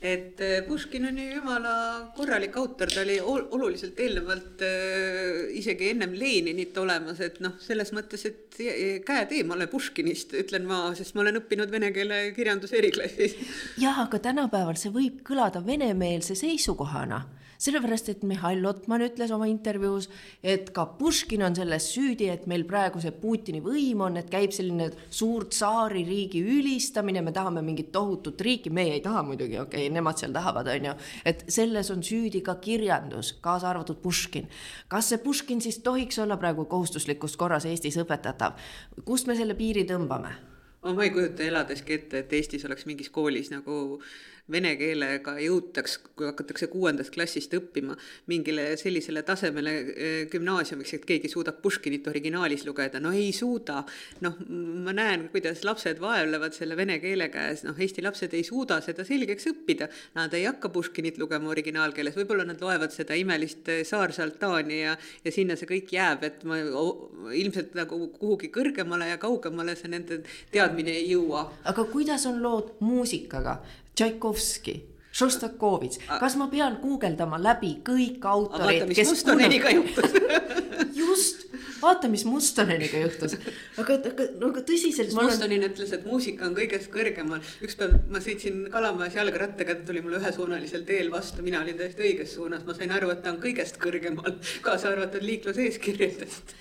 et äh, Puškin on ju jumala korralik autor, ta oli oluliselt eelnevalt äh, isegi ennem Leninit olemas, et noh, selles mõttes, et käed eemale Puškinist, ütlen ma, sest ma olen õppinud vene keele kirjanduse eriklassis. jah, aga tänapäeval see võib kõlada venemeelse seisukohana sellepärast, et Mihhail Lotman ütles oma intervjuus, et ka Puškin on selles süüdi, et meil praegu see Putini võim on, et käib selline suur tsaaririigi ülistamine, me tahame mingit tohutut riiki, meie ei taha muidugi, okei okay,, nemad seal tahavad, on ju, et selles on süüdi ka kirjandus, kaasa arvatud Puškin. kas see Puškin siis tohiks olla praegu kohustuslikus korras Eestis õpetatav, kust me selle piiri tõmbame? ma ei kujuta eladeski ette, et Eestis oleks mingis koolis nagu vene keelega jõutaks, kui hakatakse kuuendast klassist õppima mingile sellisele tasemele eh, gümnaasiumiks, et keegi suudab Puškinit originaalis lugeda, no ei suuda. noh, ma näen, kuidas lapsed vaevlevad selle vene keele käes, noh, Eesti lapsed ei suuda seda selgeks õppida. Nad ei hakka Puškinit lugema originaalkeeles, võib-olla nad loevad seda imelist eh, Saar-Saltaani ja, ja sinna see kõik jääb, et ma ilmselt nagu kuhugi kõrgemale ja kaugemale see nende teadmine ei jõua. aga kuidas on lood muusikaga? Tšaikovski, Šostakovitš, kas ma pean guugeldama läbi kõik autorid, kes just, vaata, mis Mustoneniga juhtus. aga, aga, aga tõsiselt. Mustonin olen... ütles, et muusika on kõigest kõrgemal. üks päev ma sõitsin Kalamajas jalgrattaga, ta tuli mulle ühesuunalisel teel vastu, mina olin täiesti õiges suunas, ma sain aru, et ta on kõigest kõrgemal, kaasa arvatud liikluseeskirjadest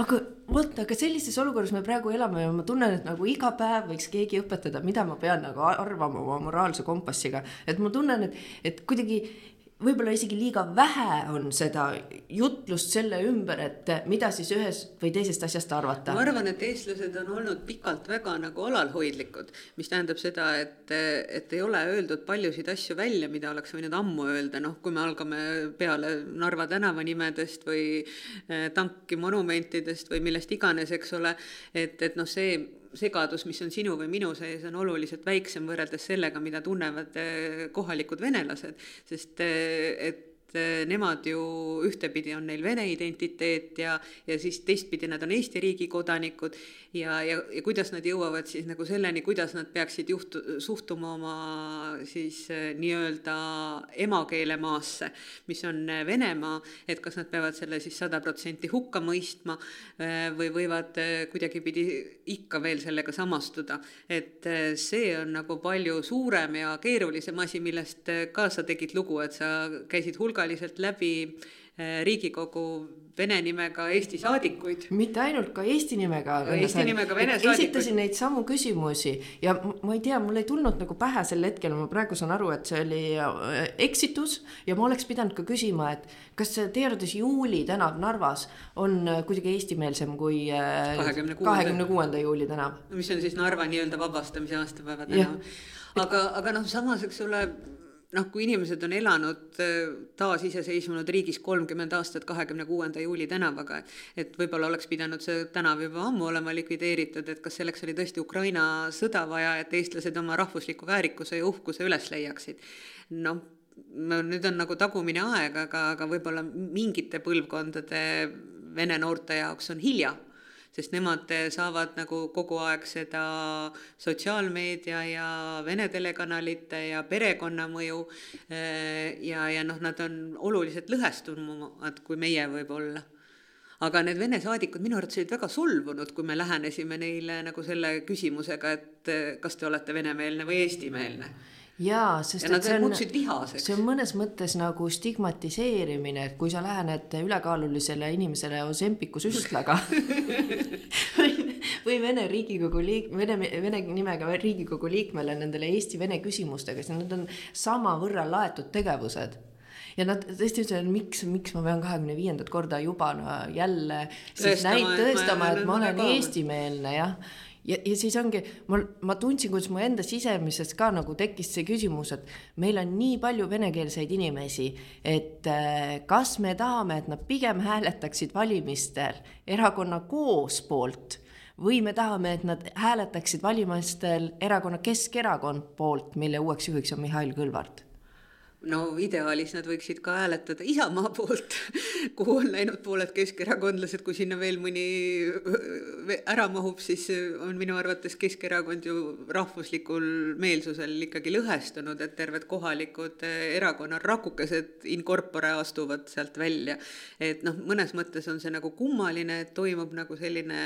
aga vot, aga sellises olukorras me praegu elame ja ma tunnen, et nagu iga päev võiks keegi õpetada, mida ma pean nagu arvama oma moraalse kompassiga. et ma tunnen, et, et kuidagi võib-olla isegi liiga vähe on seda jutlust selle ümber, et mida siis ühest või teisest asjast arvata. ma arvan, et eestlased on olnud pikalt väga nagu alalhoidlikud, mis tähendab seda, et, et ei ole öeldud paljusid asju välja, mida oleks võinud ammu öelda, noh, kui me algame peale Narva tänavanimedest või eh, tanki monumentidest või millest iganes, eks ole, et, et noh, see segadus, mis on sinu või minu sees, on oluliselt väiksem võrreldes sellega, mida tunnevad eh, kohalikud venelased, sest eh, et Eh, nemad ju ühtepidi on neil vene identiteet ja, ja siis teistpidi nad on Eesti riigi kodanikud ja, ja, ja kuidas nad jõuavad siis nagu selleni, kuidas nad peaksid juhtu-, suhtuma oma siis eh, nii-öelda emakeelemaasse, mis on eh, Venemaa, et kas nad peavad selle siis sada protsenti hukka mõistma või võivad kuidagipidi ikka veel sellega samastuda. et see on nagu palju suurem ja keerulisem asi, millest ka sa tegid lugu, et sa käisid hulga hulgaliselt läbi eh, Riigikogu vene nimega Eesti saadikuid. mitte ainult ka Eesti nimega. Eesti nimega vene saadikuid. esitasin neid samu küsimusi ja ma ei tea, mul ei tulnud nagu pähe sel hetkel, ma praegu saan aru, et see oli äh, eksitus ja ma oleks pidanud ka küsima, et kas teie arvates Juuli tänav Narvas on äh, kuidagi eestimeelsem kui äh, kahekümne kuuenda juuli tänav? mis on siis Narva nii-öelda vabastamise aastapäeva tänav. aga, aga noh, samas, eks ole noh, kui inimesed on elanud äh, taasiseseisvunud riigis kolmkümmend aastat kahekümne kuuenda juuli tänavaga, et võib-olla oleks pidanud see tänav juba ammu olema likvideeritud, et kas selleks oli tõesti Ukraina sõda vaja, et eestlased oma rahvusliku väärikuse ja uhkuse üles leiaksid. noh, nüüd on nagu tagumine aeg, aga, aga võib-olla mingite põlvkondade vene noorte jaoks on hilja sest nemad saavad nagu kogu aeg seda sotsiaalmeedia ja Vene telekanalite ja perekonna mõju eh, ja, ja noh, nad on oluliselt lõhestunumad kui meie võib-olla. Aga need Vene saadikud minu arvates olid väga solvunud, kui me lähenesime neile nagu selle küsimusega, et eh, kas te olete venemeelne või eestimeelne jaa, sest ja nad on, muutusid vihaseks. see on mõnes mõttes nagu stigmatiseerimine, et kui sa lähened ülekaalulisele inimesele Ozempiku süstlaga või, või Vene Riigikogu liik-, vene, vene nimega Riigikogu liikmele nendele Eesti-Vene küsimustega, siis need on samavõrra laetud tegevused. Ja nad tõesti ütlesid, miks, miks ma pean kahekümne viiendat korda juba no, jälle siis Tõestama, ma tõestama, et ma olen eestimeelne jah ja, ja siis ongi, ma, ma tundsin, kuidas mu enda sisemises ka nagu tekkis see küsimus, et meil on nii palju venekeelseid inimesi, et äh, kas me tahame, et nad pigem hääletaksid valimistel erakonna koos poolt või me tahame, et nad hääletaksid valimistel erakonna Keskerakond poolt, mille uueks juhiks on Mihhail Kõlvart no ideaalis nad võiksid ka hääletada Isamaa poolt, kuhu on läinud pooled keskerakondlased, kui sinna veel mõni ära mahub, siis on minu arvates Keskerakond ju rahvuslikul meelsusel ikkagi lõhestunud, et terved kohalikud erakonna rakukesed in corpore astuvad sealt välja. et noh, mõnes mõttes on see nagu kummaline, et toimub nagu selline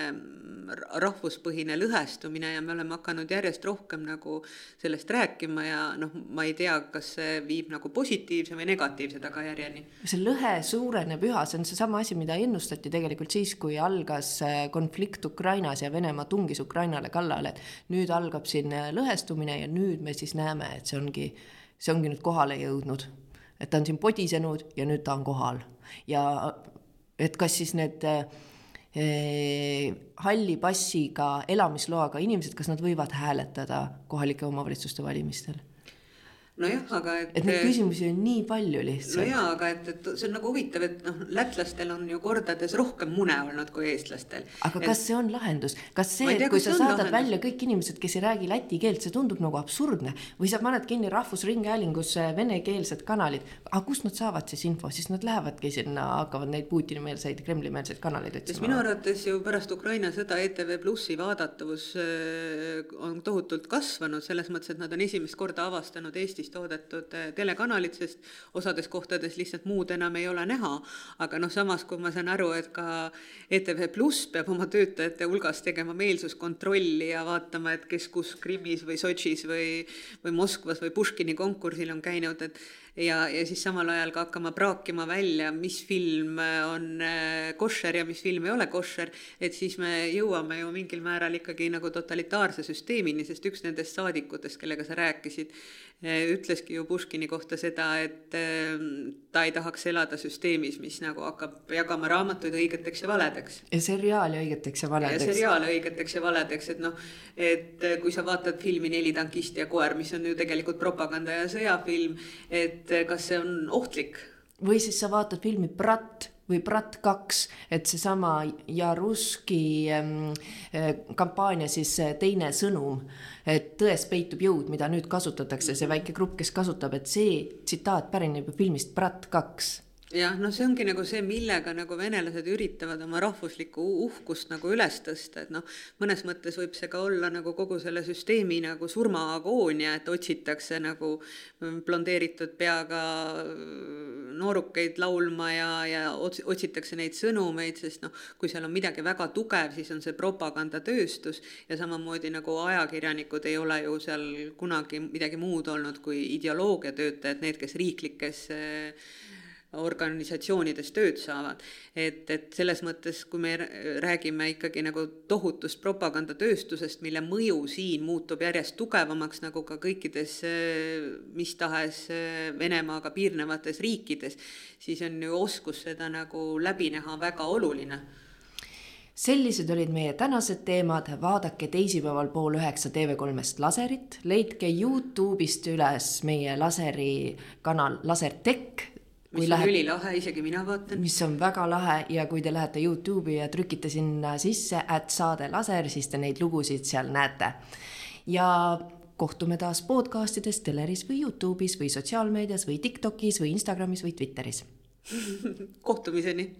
rahvuspõhine lõhestumine ja me oleme hakanud järjest rohkem nagu sellest rääkima ja noh, ma ei tea, kas see viib nagu positiivse või negatiivse tagajärjeni. see lõhe suureneb üha, see on seesama asi, mida ennustati tegelikult siis, kui algas äh, konflikt Ukrainas ja Venemaa tungis Ukrainale kallale, et nüüd algab siin äh, lõhestumine ja nüüd me siis näeme, et see ongi, see ongi nüüd kohale jõudnud. et ta on siin podisenud ja nüüd ta on kohal ja et kas siis need halli passiga elamisloaga inimesed, kas nad võivad hääletada kohalike omavalitsuste valimistel? Nojah, aga et. et neid küsimusi on nii palju lihtsalt. no jaa, aga et, et see on nagu huvitav, et noh, lätlastel on ju kordades rohkem mune olnud kui eestlastel. aga et... kas see on lahendus, kas see, et kui sa saadad lahendus. välja kõik inimesed, kes ei räägi läti keelt, see tundub nagu absurdne või sa paned kinni Rahvusringhäälingusse venekeelsed kanalid, aga kust nad saavad siis info, siis nad lähevadki sinna, hakkavad neid Putini-meelseid, Kremli-meelseid kanaleid sest minu otsima. arvates ju pärast Ukraina sõda ETV Plussi vaadatavus äh, on tohutult kasvanud, selles mõttes, et nad on esimest korda avastanud Eestis toodetud äh, telekanalid, sest osades kohtades lihtsalt muud enam ei ole näha. aga noh, samas kui ma saan aru, et ka ETV Pluss peab oma töötajate hulgas tegema meelsuskontrolli ja vaatama, et kes kus Krimmis või Sotšis või, või Moskvas või Puškini konkursil on käinud, et ja, ja siis samal ajal ka hakkama praakima välja, mis film on äh, koššer ja mis film ei ole koššer, et siis me jõuame ju mingil määral ikkagi nagu totalitaarse süsteemini, sest üks nendest saadikutest, kellega sa rääkisid, ütleski ju Puškini kohta seda, et äh, ta ei tahaks elada süsteemis, mis nagu hakkab jagama raamatuid õigeteks ja valedeks ja seriaali õigeteks ja ja valedeks. seriaale õigeteks ja valedeks, et noh, et äh, kui sa vaatad filmi Neli tankisti ja koer, mis on ju tegelikult propaganda ja sõjafilm, et äh, kas see on ohtlik? või siis sa vaatad filmi Brat või Brat kaks, et seesama Jaruski ähm, äh, kampaania siis äh, teine sõnum, et tões peitub jõud, mida nüüd kasutatakse, see väike grupp, kes kasutab, et see tsitaat pärineb ju filmist Brat kaks jah, noh, see ongi nagu see, millega nagu venelased üritavad oma rahvuslikku uhkust nagu üles tõsta, et noh, mõnes mõttes võib see ka olla nagu kogu selle süsteemi nagu surmaagoonia, et otsitakse nagu mm, blondeeritud peaga mm, noorukeid laulma ja, ja ots- otsitakse neid sõnumeid, sest noh, kui seal on midagi väga tugev, siis on see propagandatööstus ja samamoodi nagu ajakirjanikud ei ole ju seal kunagi midagi muud olnud kui ideoloogiatöötajad, need, kes riiklikes eh, organisatsioonides tööd saavad. et, et selles mõttes, kui me räägime ikkagi nagu tohutust propagandatööstusest, mille mõju siin muutub järjest tugevamaks, nagu ka kõikides eh, mis tahes eh, Venemaaga piirnevates riikides, siis on ju oskus seda nagu läbi näha väga oluline sellised olid meie tänased teemad, vaadake teisipäeval pool üheksa TV3-st Laserit, leidke Youtube'ist üles meie laseri kanal Lasertech. Mis on ülilahe, isegi mina vaatan. mis on väga lahe ja kui te lähete Youtube'i ja trükite sinna sisse, et saade laser, siis te neid lugusid seal näete. ja kohtume taas podcast ides, teleris või Youtube'is või sotsiaalmeedias või Tiktokis või Instagramis või Twitteris. kohtumiseni